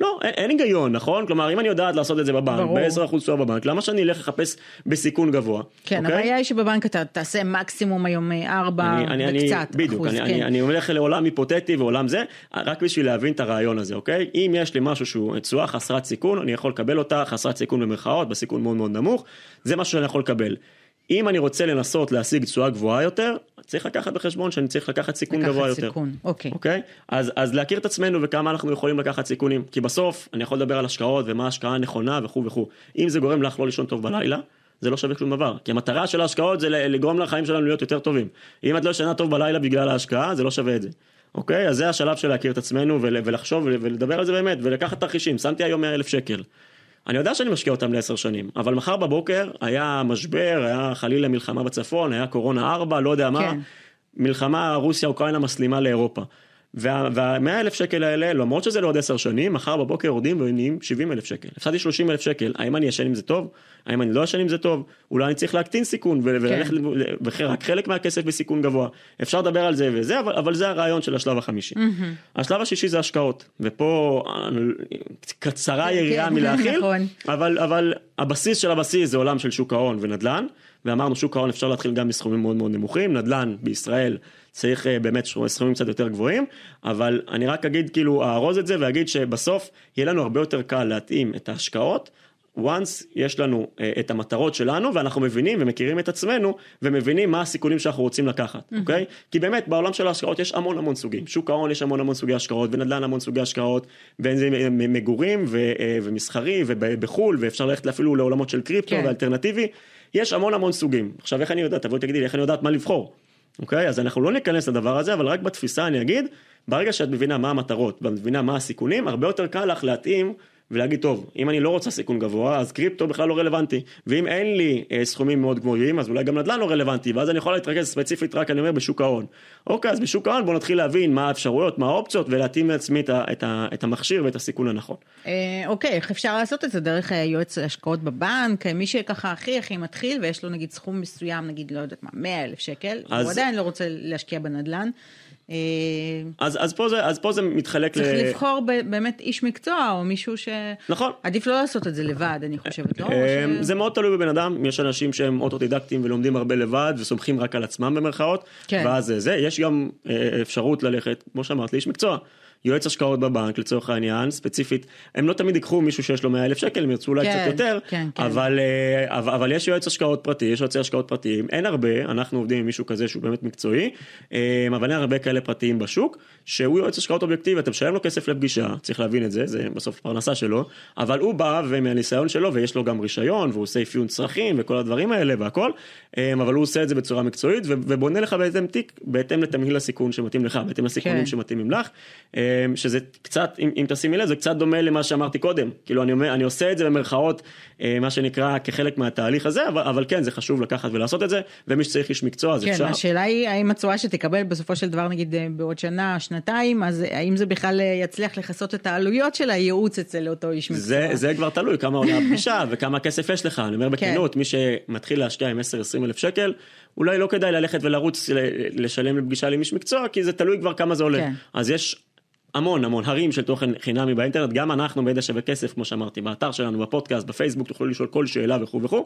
לא, אין, אין היגיון, נכון? כלומר, אם אני יודעת לעשות את זה בבנק, ב-10% תשואה בבנק, למה שאני אלך לחפש בסיכון גבוה? כן, אוקיי? הבעיה היא שבבנק אתה תעשה מקסימום היום 4 אני, וקצת אני, בדיוק, אחוז, אני, כן. אני, אני הולך לעולם היפותטי ועולם זה, רק בשביל להבין את הרעיון הזה, אוקיי? אם יש לי משהו שהוא תשואה חסרת סיכון, אני יכול לקבל אותה חסרת סיכון במרכאות, בסיכון מאוד מאוד נמוך, זה משהו שאני יכול לקבל. אם אני רוצה לנסות להשיג תשואה גבוהה יותר, צריך לקחת בחשבון שאני צריך לקחת סיכון לקחת גבוה סיכון. יותר. לקחת סיכון, אוקיי. אוקיי? אז, אז להכיר את עצמנו וכמה אנחנו יכולים לקחת סיכונים. כי בסוף אני יכול לדבר על השקעות ומה ההשקעה הנכונה וכו' וכו'. אם זה גורם לך לא לישון טוב בלילה, זה לא שווה שום דבר. כי המטרה של ההשקעות זה לגרום לחיים שלנו להיות יותר טובים. אם את לא ישנה טוב בלילה בגלל ההשקעה, זה לא שווה את זה. אוקיי? אז זה השלב של להכיר את עצמנו ולחשוב ולדבר על זה באמת ולקחת תרחישים. שמתי היום 100 אלף שקל. אני יודע שאני משקיע אותם לעשר שנים, אבל מחר בבוקר היה משבר, היה חלילה מלחמה בצפון, היה קורונה 4, לא יודע מה, כן. מלחמה רוסיה-אוקראינה מסלימה לאירופה. והמאה אלף שקל האלה, למרות שזה לעוד עשר שנים, מחר בבוקר יורדים ונהיים 70 אלף שקל. הפסדתי 30 אלף שקל, האם אני ישן עם זה טוב? האם אני לא ישן עם זה טוב? אולי אני צריך להקטין סיכון וללכת, כן. ורק חלק מהכסף בסיכון גבוה. אפשר לדבר על זה וזה, אבל, אבל זה הרעיון של השלב החמישי. Mm-hmm. השלב השישי זה השקעות, ופה קצרה כן, יריעה כן, מלהכיל, נכון. אבל, אבל הבסיס של הבסיס זה עולם של שוק ההון ונדל"ן. ואמרנו שוק ההון אפשר להתחיל גם בסכומים מאוד מאוד נמוכים, נדל"ן בישראל צריך אה, באמת סכומים קצת יותר גבוהים, אבל אני רק אגיד כאילו אארוז את זה ואגיד שבסוף יהיה לנו הרבה יותר קל להתאים את ההשקעות once יש לנו אה, את המטרות שלנו ואנחנו מבינים ומכירים את עצמנו ומבינים מה הסיכונים שאנחנו רוצים לקחת, אוקיי? כי באמת בעולם של ההשקעות יש המון המון סוגים, שוק ההון יש המון המון סוגי השקעות ונדל"ן המון סוגי השקעות בין זה מגורים ו, אה, ומסחרי ובחו"ל ואפשר ללכת אפילו לעולמות של קריפטו כן. ואלטרנטיבי, יש המון המון סוגים. עכשיו איך אני יודעת, תבואי תגידי לי איך אני יודעת מה לבחור, אוקיי? אז אנחנו לא ניכנס לדבר הזה אבל רק בתפיסה אני אגיד, ברגע שאת מבינה מה המטרות ואת מבינה מה הסיכונים, הרבה יותר קל לך להתאים ולהגיד טוב אם אני לא רוצה סיכון גבוה אז קריפטו בכלל לא רלוונטי ואם אין לי אה, סכומים מאוד גבוהים אז אולי גם נדל"ן לא רלוונטי ואז אני יכול להתרכז ספציפית רק אני אומר בשוק ההון. אוקיי אז בשוק ההון בוא נתחיל להבין מה האפשרויות מה האופציות ולהתאים לעצמי את, את, את המכשיר ואת הסיכון הנכון. אה, אוקיי, איך אפשר לעשות את זה? דרך אה, יועץ השקעות בבנק, אה, מי שככה הכי הכי מתחיל ויש לו נגיד סכום מסוים, נגיד לא יודעת מה, 100 אלף שקל, אז- הוא עדיין לא רוצה להשקיע בנדל"ן. אה, אז, אז, פה, זה, אז פה זה מתחלק צריך לבחור ב- באמת איש מקצוע או מישהו ש... נכון. עדיף לא לעשות את זה לבד, אני חושבת, לא? אמ, ש- זה מאוד תלוי בבן אדם, יש אנשים שהם אוטודידקטים ולומדים הרבה לבד וסומכים רק על עצמם במרכאות, כן. ואז זה, זה, יש גם אה, אפשרות ללכת, כמו שאמרת, לאיש מקצוע. יועץ השקעות בבנק לצורך העניין ספציפית הם לא תמיד ייקחו מישהו שיש לו 100 אלף שקל הם ירצו אולי כן, קצת יותר כן, כן. אבל אה, אבל אבל יש יועץ השקעות פרטי יש יועצי השקעות פרטיים אין הרבה אנחנו עובדים עם מישהו כזה שהוא באמת מקצועי אה, אבל אין הרבה כאלה פרטיים בשוק שהוא יועץ השקעות אובייקטיבי אתה משלם לו כסף לפגישה צריך להבין את זה זה בסוף פרנסה שלו אבל הוא בא ומהניסיון שלו ויש לו גם רישיון והוא עושה אפיון צרכים וכל הדברים האלה והכל אה, אבל הוא עושה את זה בצורה מקצועית ובונה לך בהתאם תיק בהתאם לתמהיל הסיכון שמתאים לך בהתאם לסיכונים כן. שמתאימים לך שזה קצת אם, אם תשימי לב זה קצת דומה למה שאמרתי קודם כאילו אני אומר אני עושה את זה במרכאות אה, מה שנקרא כחלק מהתהליך הזה אבל, אבל כן זה חשוב לקחת ולעשות את זה ומי שצריך איש מקצוע אז כן, אפשר. השאלה היא האם התשואה שתקבל בסופו של דבר נגיד אה, בעוד שנה, שנתיים, אז אה, האם זה בכלל אה, יצליח לכסות את העלויות של הייעוץ אצל אותו איש מקצוע? זה, זה כבר תלוי כמה עולה הפגישה וכמה כסף יש לך, אני אומר בכנות, מי שמתחיל להשקיע עם 10-20 אלף שקל, אולי לא כדאי ללכת ולרוץ לשלם לפגישה עם איש מקצוע, כי זה תלוי כבר כמה זה עולה. כן. אז יש המון המון הרים של תוכן חינמי באינטרנט, גם אנחנו בידע שווה כסף, כמו שאמרתי, באתר שלנו, בפודקאסט, בפייסבוק, תוכלו לשאול כל שאלה וכו' וכו',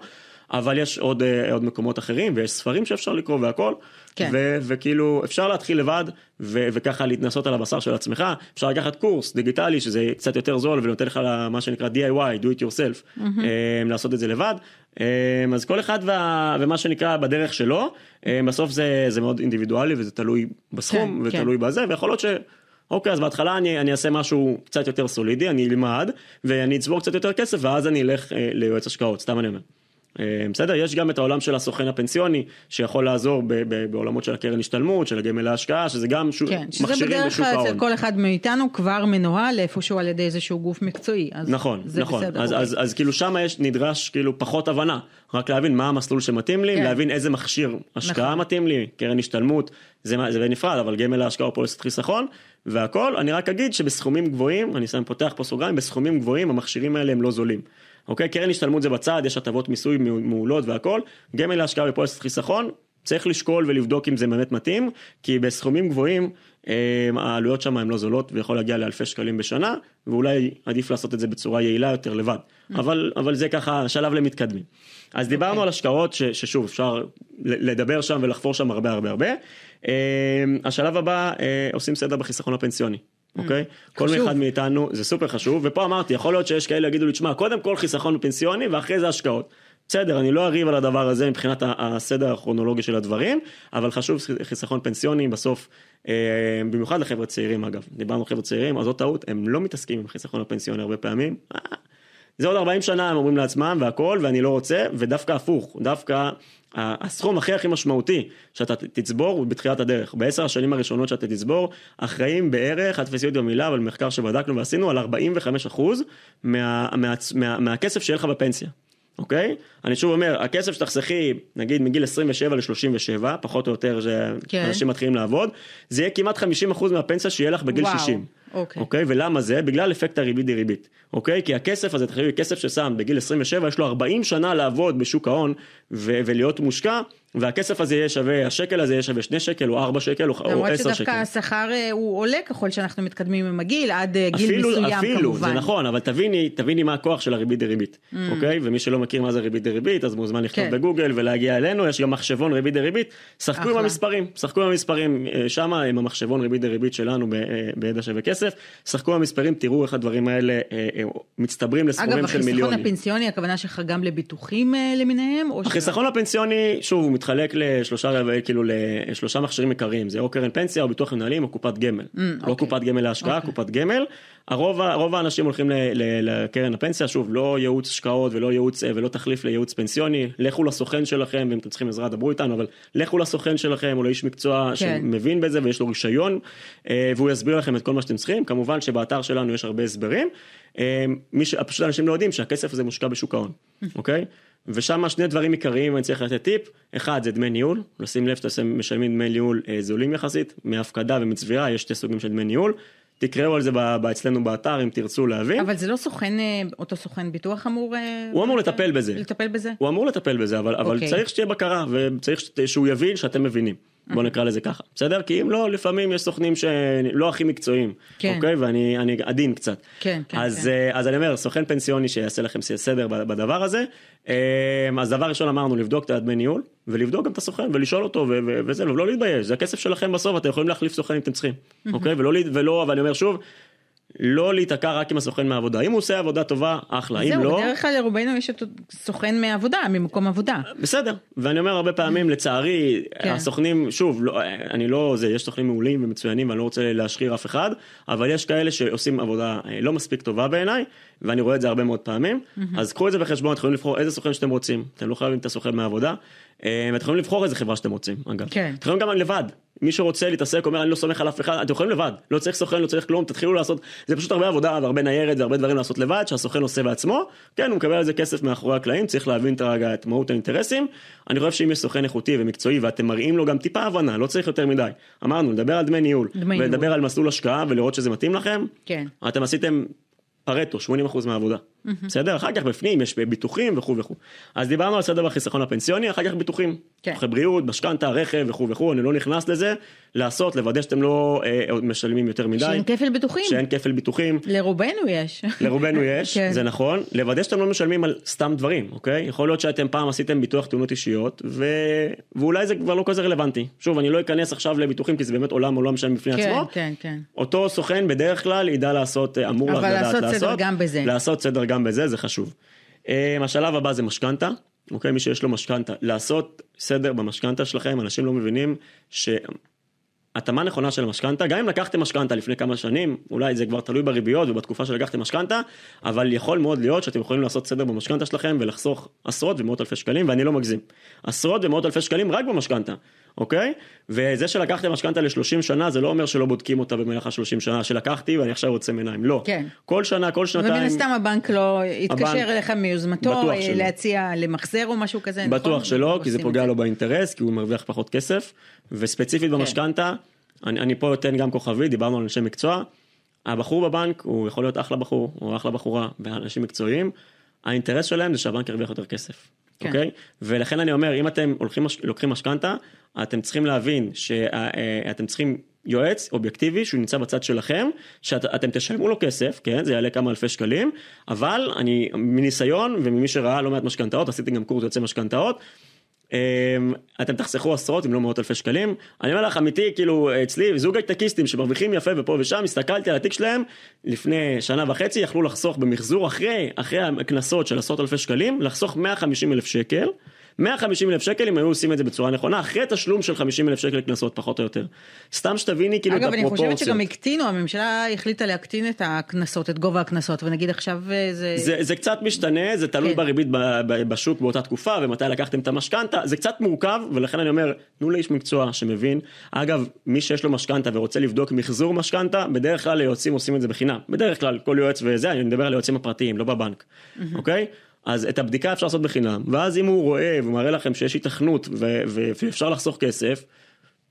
אבל יש עוד, אה, עוד מקומות אחרים, ויש ספרים שאפשר לקרוא והכל, כן. ו- וכאילו אפשר להתחיל לבד ו- וככה להתנסות על הבשר של עצמך. אפשר לקחת קורס דיגיטלי שזה קצת יותר זול ונותן לך מה שנקרא DIY do it yourself. mm-hmm. לעשות את זה לבד. אה, אז כל אחד וה- ומה שנקרא בדרך שלו. אה, בסוף זה זה מאוד אינדיבידואלי וזה תלוי בסכום כן, ותלוי בזה ויכול להיות ש... אוקיי אז בהתחלה אני, אני אעשה משהו קצת יותר סולידי אני אלמד ואני אצבור קצת יותר כסף ואז אני אלך אה, ליועץ השקעות סתם אני אומר. אה, בסדר יש גם את העולם של הסוכן הפנסיוני שיכול לעזור ב- ב- בעולמות של הקרן השתלמות של הגמל להשקעה שזה גם שוק, כן, שזה בדרך כלל אצל. כל אחד מאיתנו כבר מנוהל איפשהו על ידי איזשהו גוף מקצועי. אז נכון זה נכון בסדר, אז, אוקיי. אז, אז כאילו שם יש נדרש כאילו פחות הבנה רק להבין מה המסלול שמתאים לי כן. להבין איזה מכשיר השקעה נכון. מתאים לי קרן השתלמות זה, זה בנפרד אבל גמל להשקעה או פוליסת חיסכון והכל אני רק אגיד שבסכומים גבוהים אני שם פותח פה סוגריים בסכומים גבוהים המכשירים האלה הם לא זולים. אוקיי קרן השתלמות זה בצד יש הטבות מיסוי מעולות והכל גמל להשקעה בפוליסת חיסכון צריך לשקול ולבדוק אם זה באמת מתאים כי בסכומים גבוהים אה, העלויות שם הן לא זולות ויכול להגיע לאלפי שקלים בשנה ואולי עדיף לעשות את זה בצורה יעילה יותר לבד אבל אבל זה ככה שלב למתקדמים. אז דיברנו על השקעות ש, ששוב אפשר לדבר שם ולחפור שם הרבה הרבה הרבה. אה, השלב הבא אה, עושים סדר בחיסכון הפנסיוני. אוקיי? כל חשוב. אחד מאיתנו זה סופר חשוב ופה אמרתי יכול להיות שיש כאלה יגידו לי תשמע קודם כל חיסכון פנסיוני ואחרי זה השקעות. בסדר אני לא אריב על הדבר הזה מבחינת הסדר הכרונולוגי של הדברים אבל חשוב חיסכון פנסיוני בסוף אה, במיוחד לחבר'ה צעירים אגב דיברנו על חבר'ה צעירים אז זאת טעות הם לא מתעסקים עם חיסכון הפנסיוני הרבה פעמים. אה, זה עוד 40 שנה הם אומרים לעצמם והכל ואני לא רוצה ודווקא הפוך דווקא הסכום הכי הכי משמעותי שאתה תצבור הוא בתחילת הדרך בעשר השנים הראשונות שאתה תצבור אחראים בערך אל תפסי אותי במילה אבל מחקר שבדקנו ועשינו על 45 אחוז מה, מה, מה, מהכסף שיהיה לך בפנסיה. אוקיי? אני שוב אומר, הכסף שתחסכי, נגיד מגיל 27 ל-37, פחות או יותר, כן. שאנשים מתחילים לעבוד, זה יהיה כמעט 50% מהפנסיה שיהיה לך בגיל וואו, 60. אוקיי. אוקיי? ולמה זה? בגלל אפקט הריבית דריבית. אוקיי? כי הכסף הזה, תחשבי, כסף ששם בגיל 27, יש לו 40 שנה לעבוד בשוק ההון ו- ולהיות מושקע, והכסף הזה יהיה שווה, השקל הזה יהיה שווה שני שקל או ארבע שקל או או למרות עשר שקל. שדווקא השכר אה, הוא עולה ככל שאנחנו מתקדמים עם הגיל, עד אה, גיל אפילו, מסוים אפילו, כמובן. זה נכון, אבל תביני, תביני מה הכוח של הריבית דריבית, mm. אוקיי? ומי שלא מכיר מה זה ריבית דריבית, אז מוזמן לכתוב כן. בגוגל ולהגיע אלינו, יש גם מחשבון ריבית דריבית, שחקו עם אחלה. המספרים, שחקו עם המספרים, אה, שמה עם המחשבון ריבית דריבית שלנו בידע שווה כסף, שחקו עם המספרים, תראו איך הדברים האלה מצטברים לסכומים של החיסכון מיליונים. הפנסיוני, הכוונה שלך גם לביטוחים למיניהם? או שלא? החיסכון הפנסיוני, שוב, הוא מתחלק לשלושה, כאילו, לשלושה מכשירים עיקריים, זה או קרן פנסיה או ביטוח מנהלים או קופת גמל. לא אוקיי. קופת גמל להשקעה, אוקיי. קופת גמל. הרוב, רוב האנשים הולכים ל- ל- לקרן הפנסיה, שוב, לא ייעוץ השקעות ולא ייעוץ, אה, ולא תחליף לייעוץ פנסיוני, לכו לסוכן שלכם, ואם אתם צריכים עזרה דברו איתנו, אבל לכו לסוכן שלכם או לאיש מקצוע כן. שמבין בזה ויש לו רישיון, אה, והוא יסביר לכם את כל מה שאתם צריכים, כמובן שבאתר שלנו יש הרבה הסברים. אה, מי ש... פשוט אנשים לא יודעים שהכסף הזה מושקע בשוק ההון, אוקיי? ושם שני דברים עיקריים אני צריך לתת טיפ, אחד זה דמי ניהול, לשים לב שאתם משלמים דמי ניהול אה, זולים יחסית, מהפקדה ומצבירה, יש שתי סוגים של דמי ניהול, תקראו על זה ב- אצלנו באתר אם תרצו להבין, אבל זה לא סוכן, אה, אותו סוכן ביטוח אמור... אה, הוא אמור לטפל בזה, לטפל בזה? הוא אמור לטפל בזה, אבל, אבל אוקיי. צריך שתהיה בקרה וצריך שהוא יבין שאתם מבינים. בוא נקרא לזה ככה, בסדר? כי אם לא, לפעמים יש סוכנים שלא הכי מקצועיים, כן. אוקיי? ואני אני עדין קצת. כן, כן, אז, כן. אה, אז אני אומר, סוכן פנסיוני שיעשה לכם סדר בדבר הזה. אה, אז דבר ראשון אמרנו, לבדוק את הדמי ניהול, ולבדוק גם את הסוכן, ולשאול אותו, וזה, ולא להתבייש, זה הכסף שלכם בסוף, אתם יכולים להחליף סוכן אם אתם צריכים, אוקיי? ולא, ולא, ואני אומר שוב, לא להיתקע רק עם הסוכן מהעבודה. אם הוא עושה עבודה טובה, אחלה, אם זהו, לא... בדרך כלל לרובנו יש אותו סוכן מעבודה, ממקום עבודה. בסדר, ואני אומר הרבה פעמים לצערי כן. הסוכנים שוב לא אני לא זה יש סוכנים מעולים ומצוינים ואני לא רוצה להשחיר אף אחד אבל יש כאלה שעושים עבודה אה, לא מספיק טובה בעיניי ואני רואה את זה הרבה מאוד פעמים אז קחו את זה בחשבון אתם יכולים לבחור איזה סוכן שאתם רוצים אתם לא חייבים את הסוכן מהעבודה ואתם יכולים לבחור איזה חברה שאתם רוצים אגב. כן. אתם יכולים גם לבד. מי שרוצה להתעסק אומר אני לא סומך על אף אחד. אתם יכולים לבד. לא צריך סוכן לא צריך כלום. תתחילו לעשות זה פשוט הרבה עבודה והרבה ניירת והרבה דברים לעשות לבד שהסוכן עושה בעצמו. כן הוא מקבל על זה כסף מאחורי הקלעים צריך להבין את הרגע את מהות האינטרסים. אני חושב שאם יש סוכן איכותי ומקצועי ואתם מראים לו גם טיפה הבנה לא צריך יותר מדי. אמרנו לדבר על דמי ניהול. דמי ולדבר ניהול. על מסלול השקעה ולראות שזה מתאים לכם. כן. אתם עשיתם פרטו 80% מהעבודה בסדר אחר כך בפנים יש ביטוחים וכו' וכו' אז דיברנו על סדר בחיסכון הפנסיוני אחר כך ביטוחים כן. בריאות משכנתה רכב וכו' וכו' אני לא נכנס לזה לעשות לוודא שאתם לא אה, משלמים יותר מדי שאין כפל ביטוחים. שאין כפל ביטוחים לרובנו יש. לרובנו יש, כן. זה נכון, לוודא שאתם לא משלמים על סתם דברים, אוקיי? יכול להיות שאתם פעם עשיתם ביטוח תאונות אישיות, ו... ואולי זה כבר לא כזה רלוונטי. שוב, אני לא אכנס עכשיו לביטוחים, כי זה באמת עולם עולם שלם בפני כן, עצמו. כן, כן. אותו סוכן בדרך כלל ידע לעשות, אה, אמור אבל לדעת לעשות סדר גם בזה. לעשות סדר גם בזה, זה חשוב. אה, השלב הבא זה משכנתה, אוקיי? מי שיש לו משכנתה, לעשות סדר במשכנתה שלכם, אנשים לא מבינים ש... התאמה נכונה של המשכנתה, גם אם לקחתם משכנתה לפני כמה שנים, אולי זה כבר תלוי בריביות ובתקופה שלקחתם משכנתה, אבל יכול מאוד להיות שאתם יכולים לעשות סדר במשכנתה שלכם ולחסוך עשרות ומאות אלפי שקלים, ואני לא מגזים. עשרות ומאות אלפי שקלים רק במשכנתה, אוקיי? וזה שלקחתם משכנתה ל-30 שנה, זה לא אומר שלא בודקים אותה במהלך ה-30 שנה שלקחתי ואני עכשיו יוצא מעיניים, לא. כן. כל שנה, כל שנתיים. ומן הסתם הבנק לא יתקשר הבנק- אליך מיוזמתו בטוח אה. להציע למחזר או משהו כזה, נכון? בטוח שלא, כי זה פוגע לו באינטרס, כי הוא מרוויח פחות כסף, וספציפית במשכנתה, אני, אני פה אתן גם כוכבי, דיברנו על אנשי מקצוע, הבחור בבנק הוא יכול להיות אחלה בחור, או אחלה בחורה, ואנשים מקצועיים, האינטרס שלהם זה שהבנק ירוויח יותר כסף, כן. אוקיי? ולכן אני אומר, אם אתם הולכים, לוקחים משכנתה, אתם צריכים להבין שאתם צריכים יועץ אובייקטיבי שהוא נמצא בצד שלכם, שאתם תשלמו לו כסף, כן, זה יעלה כמה אלפי שקלים, אבל אני מניסיון וממי שראה לא מעט משכנתאות, עשיתי גם קורס יוצא משכנתאות, אתם תחסכו עשרות אם לא מאות אלפי שקלים. אני אומר לך אמיתי כאילו אצלי זוג הייטקיסטים שמרוויחים יפה ופה ושם הסתכלתי על התיק שלהם לפני שנה וחצי יכלו לחסוך במחזור אחרי אחרי הקנסות של עשרות אלפי שקלים לחסוך 150 אלף שקל. 150 אלף שקל אם היו עושים את זה בצורה נכונה אחרי תשלום של 50 אלף שקל קנסות פחות או יותר. סתם שתביני כאילו את אגב, אני הפרופורציות. חושבת שגם הקטינו, הממשלה החליטה להקטין את הקנסות, את גובה הקנסות, ונגיד עכשיו אה, זה... זה, זה קצת משתנה, זה תלוי כן. בריבית בשוק באותה תקופה ומתי לקחתם את המשכנתה, זה קצת מורכב ולכן אני אומר, תנו לאיש מקצוע שמבין. אגב, מי שיש לו משכנתה ורוצה לבדוק מחזור משכנתה, בדרך כלל היועצים עושים את זה בחינם. בדרך כלל כל יועץ וזה, אני מדבר על היועצים הפרטיים, לא בבנק, אוקיי? אז את הבדיקה אפשר לעשות בחינם, ואז אם הוא רואה ומראה לכם שיש ו- ואפשר לחסוך כסף,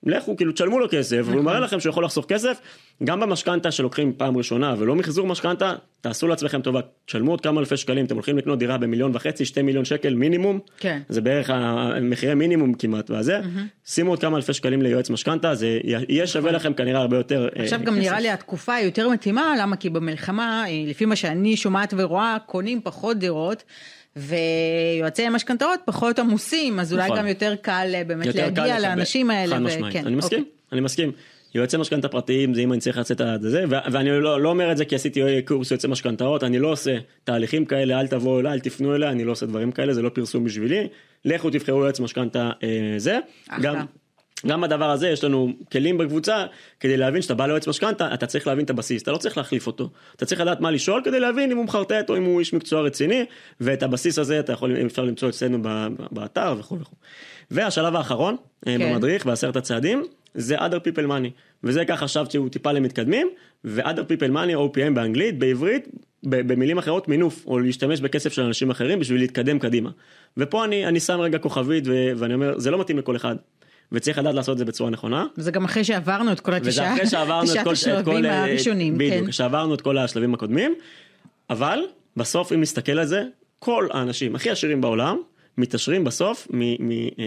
לכו כאילו תשלמו לו כסף, והוא נכון. מראה לכם שהוא יכול לחסוך כסף, גם במשכנתה שלוקחים פעם ראשונה ולא מחזור משכנתה, תעשו לעצמכם טובה, תשלמו עוד כמה אלפי שקלים, אתם הולכים לקנות דירה במיליון וחצי, שתי מיליון שקל מינימום, כן. זה בערך המחירי מינימום כמעט, והזה, שימו עוד כמה אלפי שקלים ליועץ משכנתה, זה יהיה שווה לכם כנראה הרבה יותר אה, עכשיו גם. נראה לי התקופה יותר מתאימה, למה? כי במלחמה, אה, לפי מה שאני שומעת ורואה, קונים פחות דירות. ויועצי המשכנתאות פחות עמוסים, אז אולי נכון. גם יותר קל אה, באמת יותר קל להגיע לקבל. לאנשים האלה. חד משמעית, כן, אני מסכים, אוקיי. אני מסכים. יועצי משכנתה פרטיים זה אם אני צריך לצאת עד זה, ואני לא, לא אומר את זה כי עשיתי קורס יועצי משכנתאות, אני לא עושה תהליכים כאלה, אל תבואו אליי, אל תפנו אליי, אני לא עושה דברים כאלה, זה לא פרסום בשבילי, לכו תבחרו יועץ משכנתה אה, זה. אחלה. גם, גם בדבר הזה יש לנו כלים בקבוצה כדי להבין שאתה בא ליועץ משכנתה אתה צריך להבין את הבסיס אתה לא צריך להחליף אותו אתה צריך לדעת מה לשאול כדי להבין אם הוא מחרטט או אם הוא איש מקצוע רציני ואת הבסיס הזה אתה יכול אפשר למצוא אצלנו באתר וכו' וכו'. והשלב האחרון אה, כן. במדריך בעשרת הצעדים זה other people money וזה ככה חשבתי שהוא טיפה למתקדמים ו-other people money OPM באנגלית בעברית במילים אחרות מינוף או להשתמש בכסף של אנשים אחרים בשביל להתקדם קדימה ופה אני אני שם רגע כוכבית ו- ואני אומר זה לא מתאים לכל אחד. וצריך לדעת לעשות את זה בצורה נכונה. זה גם אחרי שעברנו את כל וזה התשעה אחרי שעברנו את כל, את השלבים כל אה, הראשונים. בדיוק, כן. שעברנו את כל השלבים הקודמים, אבל בסוף אם נסתכל על זה, כל האנשים הכי עשירים בעולם מתעשרים בסוף אה,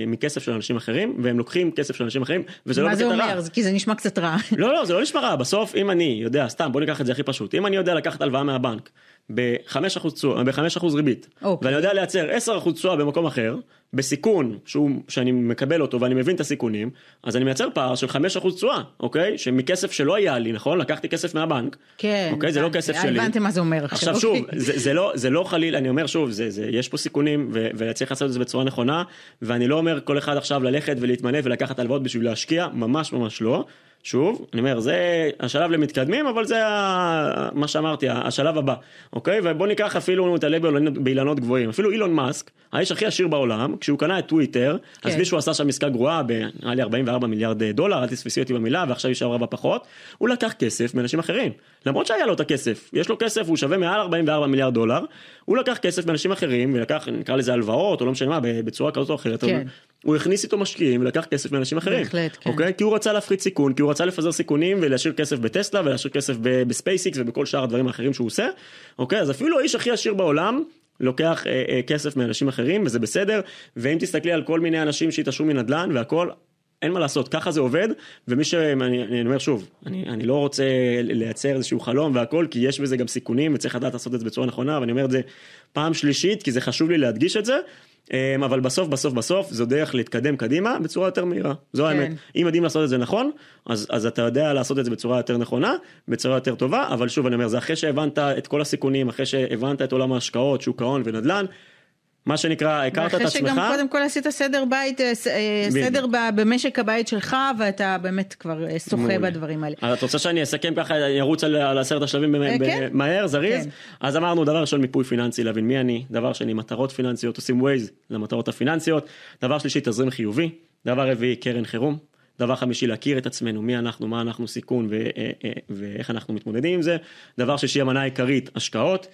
מכסף של אנשים אחרים, והם לוקחים כסף של אנשים אחרים, וזה לא מה זה בקטע רע. אומר? זה- כי זה נשמע קצת רע. לא, לא, זה לא נשמע רע, בסוף אם אני יודע, סתם בוא ניקח את זה הכי פשוט, אם אני יודע לקחת הלוואה מהבנק ב-5% תשואה- ב-5% ריבית, אוקיי. ואני יודע לייצר 10% תשואה במקום אחר, בסיכון שהוא, שאני מקבל אותו ואני מבין את הסיכונים, אז אני מייצר פער של 5% תשואה, אוקיי? שמכסף שלא היה לי, נכון? לקחתי כסף מהבנק, כן. אוקיי? זה לא הבנתי. כסף שלי. הבנתם מה זה אומר עכשיו. עכשיו שוב, אוקיי. זה, זה, לא, זה לא חלילה, אני אומר שוב, זה, זה, יש פה סיכונים ו, וצריך לעשות את זה בצורה נכונה, ואני לא אומר כל אחד עכשיו ללכת ולהתמנף ולקחת הלוואות בשביל להשקיע, ממש ממש לא. שוב, אני אומר, זה השלב למתקדמים, אבל זה ה- מה שאמרתי, השלב הבא, אוקיי? ובוא ניקח אפילו, נתעלה באילנות- באילנות גבוהים, אפילו אילון מאסק, האיש הכי עשיר בעולם, כשהוא קנה את טוויטר, אז כן. מישהו עשה שם עסקה גרועה, נראה לי 44 מיליארד דולר, אל תתפסי אותי במילה, ועכשיו יישאר רבה פחות, הוא לקח כסף מאנשים אחרים, למרות שהיה לו את הכסף, יש לו כסף, הוא שווה מעל 44 מיליארד דולר, הוא לקח כסף מאנשים אחרים, ולקח, נקרא לזה הלוואות, או לא משנה מה, בצורה כזאת או אחרת, כן. הוא הכניס איתו משקיעים ולקח כסף מאנשים אחרים. בהחלט, כן. אוקיי? כי הוא רצה להפחית סיכון, כי הוא רצה לפזר סיכונים ולהשאיר כסף בטסלה ולהשאיר כסף בספייסיקס ובכל שאר הדברים האחרים שהוא עושה. אוקיי? אז אפילו האיש הכי עשיר בעולם לוקח אה, אה, כסף מאנשים אחרים וזה בסדר. ואם תסתכלי על כל מיני אנשים שהתעשרו מנדל"ן והכל. אין מה לעשות, ככה זה עובד, ומי ש... אני, אני אומר שוב, אני, אני לא רוצה לייצר איזשהו חלום והכל, כי יש בזה גם סיכונים וצריך לדעת לעשות את זה בצורה נכונה, ואני אומר את זה פעם שלישית, כי זה חשוב לי להדגיש את זה, אבל בסוף בסוף בסוף זו דרך להתקדם קדימה בצורה יותר מהירה, זו כן. האמת. אם יודעים לעשות את זה נכון, אז, אז אתה יודע לעשות את זה בצורה יותר נכונה, בצורה יותר טובה, אבל שוב אני אומר, זה אחרי שהבנת את כל הסיכונים, אחרי שהבנת את עולם ההשקעות, שוק ההון ונדל"ן, מה שנקרא, הכרת את ואחרי עצמך. שגם קודם כל עשית סדר בית, אה, אה. סדר ב- במשק הבית שלך, ואתה באמת כבר אה, שוחה. בדברים האלה. אז את רוצה שאני אסכם ככה, ירוץ על, על עשרת השלבים כן. מהר, זריז? כן. אז אמרנו, דבר ראשון, מיפוי פיננסי, להבין מי אני, דבר שני, מטרות פיננסיות, עושים ווייז למטרות הפיננסיות, דבר שלישי, תזרים חיובי, דבר רביעי, קרן חירום, דבר חמישי, להכיר את עצמנו, מי אנחנו, מה אנחנו סיכון ו- ואיך אנחנו מתמודדים עם זה, דבר שישי, המנה העיקרית, השקעות,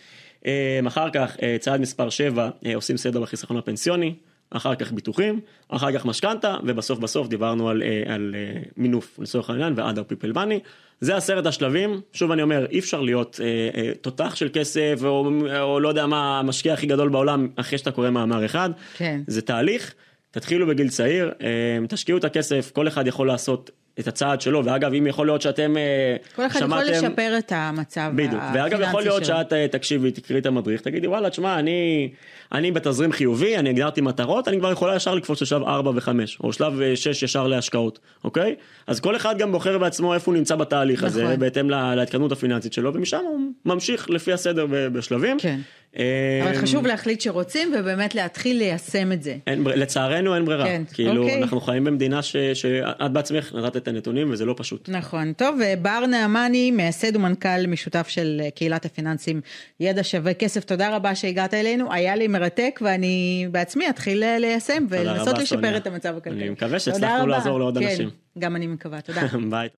אחר כך, אה, צעד מספר 7, עושים סדר בחיסכון הפנסיוני, אחר כך ביטוחים, אחר כך משכנתה, ובסוף בסוף דיברנו על, אה, על אה, מינוף לצורך העניין ו-other people money. זה עשרת השלבים, שוב אני אומר, אי אפשר להיות אה, אה, תותח של כסף, או, או לא יודע מה, המשקיע הכי גדול בעולם, אחרי שאתה קורא מאמר אחד. כן. זה תהליך, תתחילו בגיל צעיר, אה, תשקיעו את הכסף, כל אחד יכול לעשות את הצעד שלו, ואגב, אם יכול להיות שאתם אה, כל אחד יכול לשפר את המצב בדיוק, ואגב יכול להיות שלו. שאת אה, תקשיבי, תקראי את המדריך, תגידי וואלה, תשמע, אני, אני בתזרים חיובי, אני הגדרתי מטרות, אני כבר יכולה ישר לקפוץ לשלב 4 ו-5, או שלב 6 ישר להשקעות, אוקיי? אז כל אחד גם בוחר בעצמו איפה הוא נמצא בתהליך הזה, נכון. בהתאם לה- להתקדמות הפיננסית שלו, ומשם הוא ממשיך לפי הסדר בשלבים. כן. אה, אבל חשוב להחליט שרוצים ובאמת להתחיל ליישם את זה. אין, לצערנו אין ברירה, כן, כאילו אוקיי. אנחנו חיים במדינה ש- שאת בעצמך נתת את הנתונים וזה לא פשוט. נכון, טוב, בר נעמני, מייסד ומנכ"ל משותף של קהילת הפיננסים ידע שווה כסף, תודה רבה שהגעת אלינו, היה לי מרתק ואני בעצמי אתחיל ליישם ולנסות רבה, לשפר. את המצב הכלכלי. אני מקווה שהצלחנו. לעזור לעוד כן, אנשים. גם אני מקווה, תודה. ביי.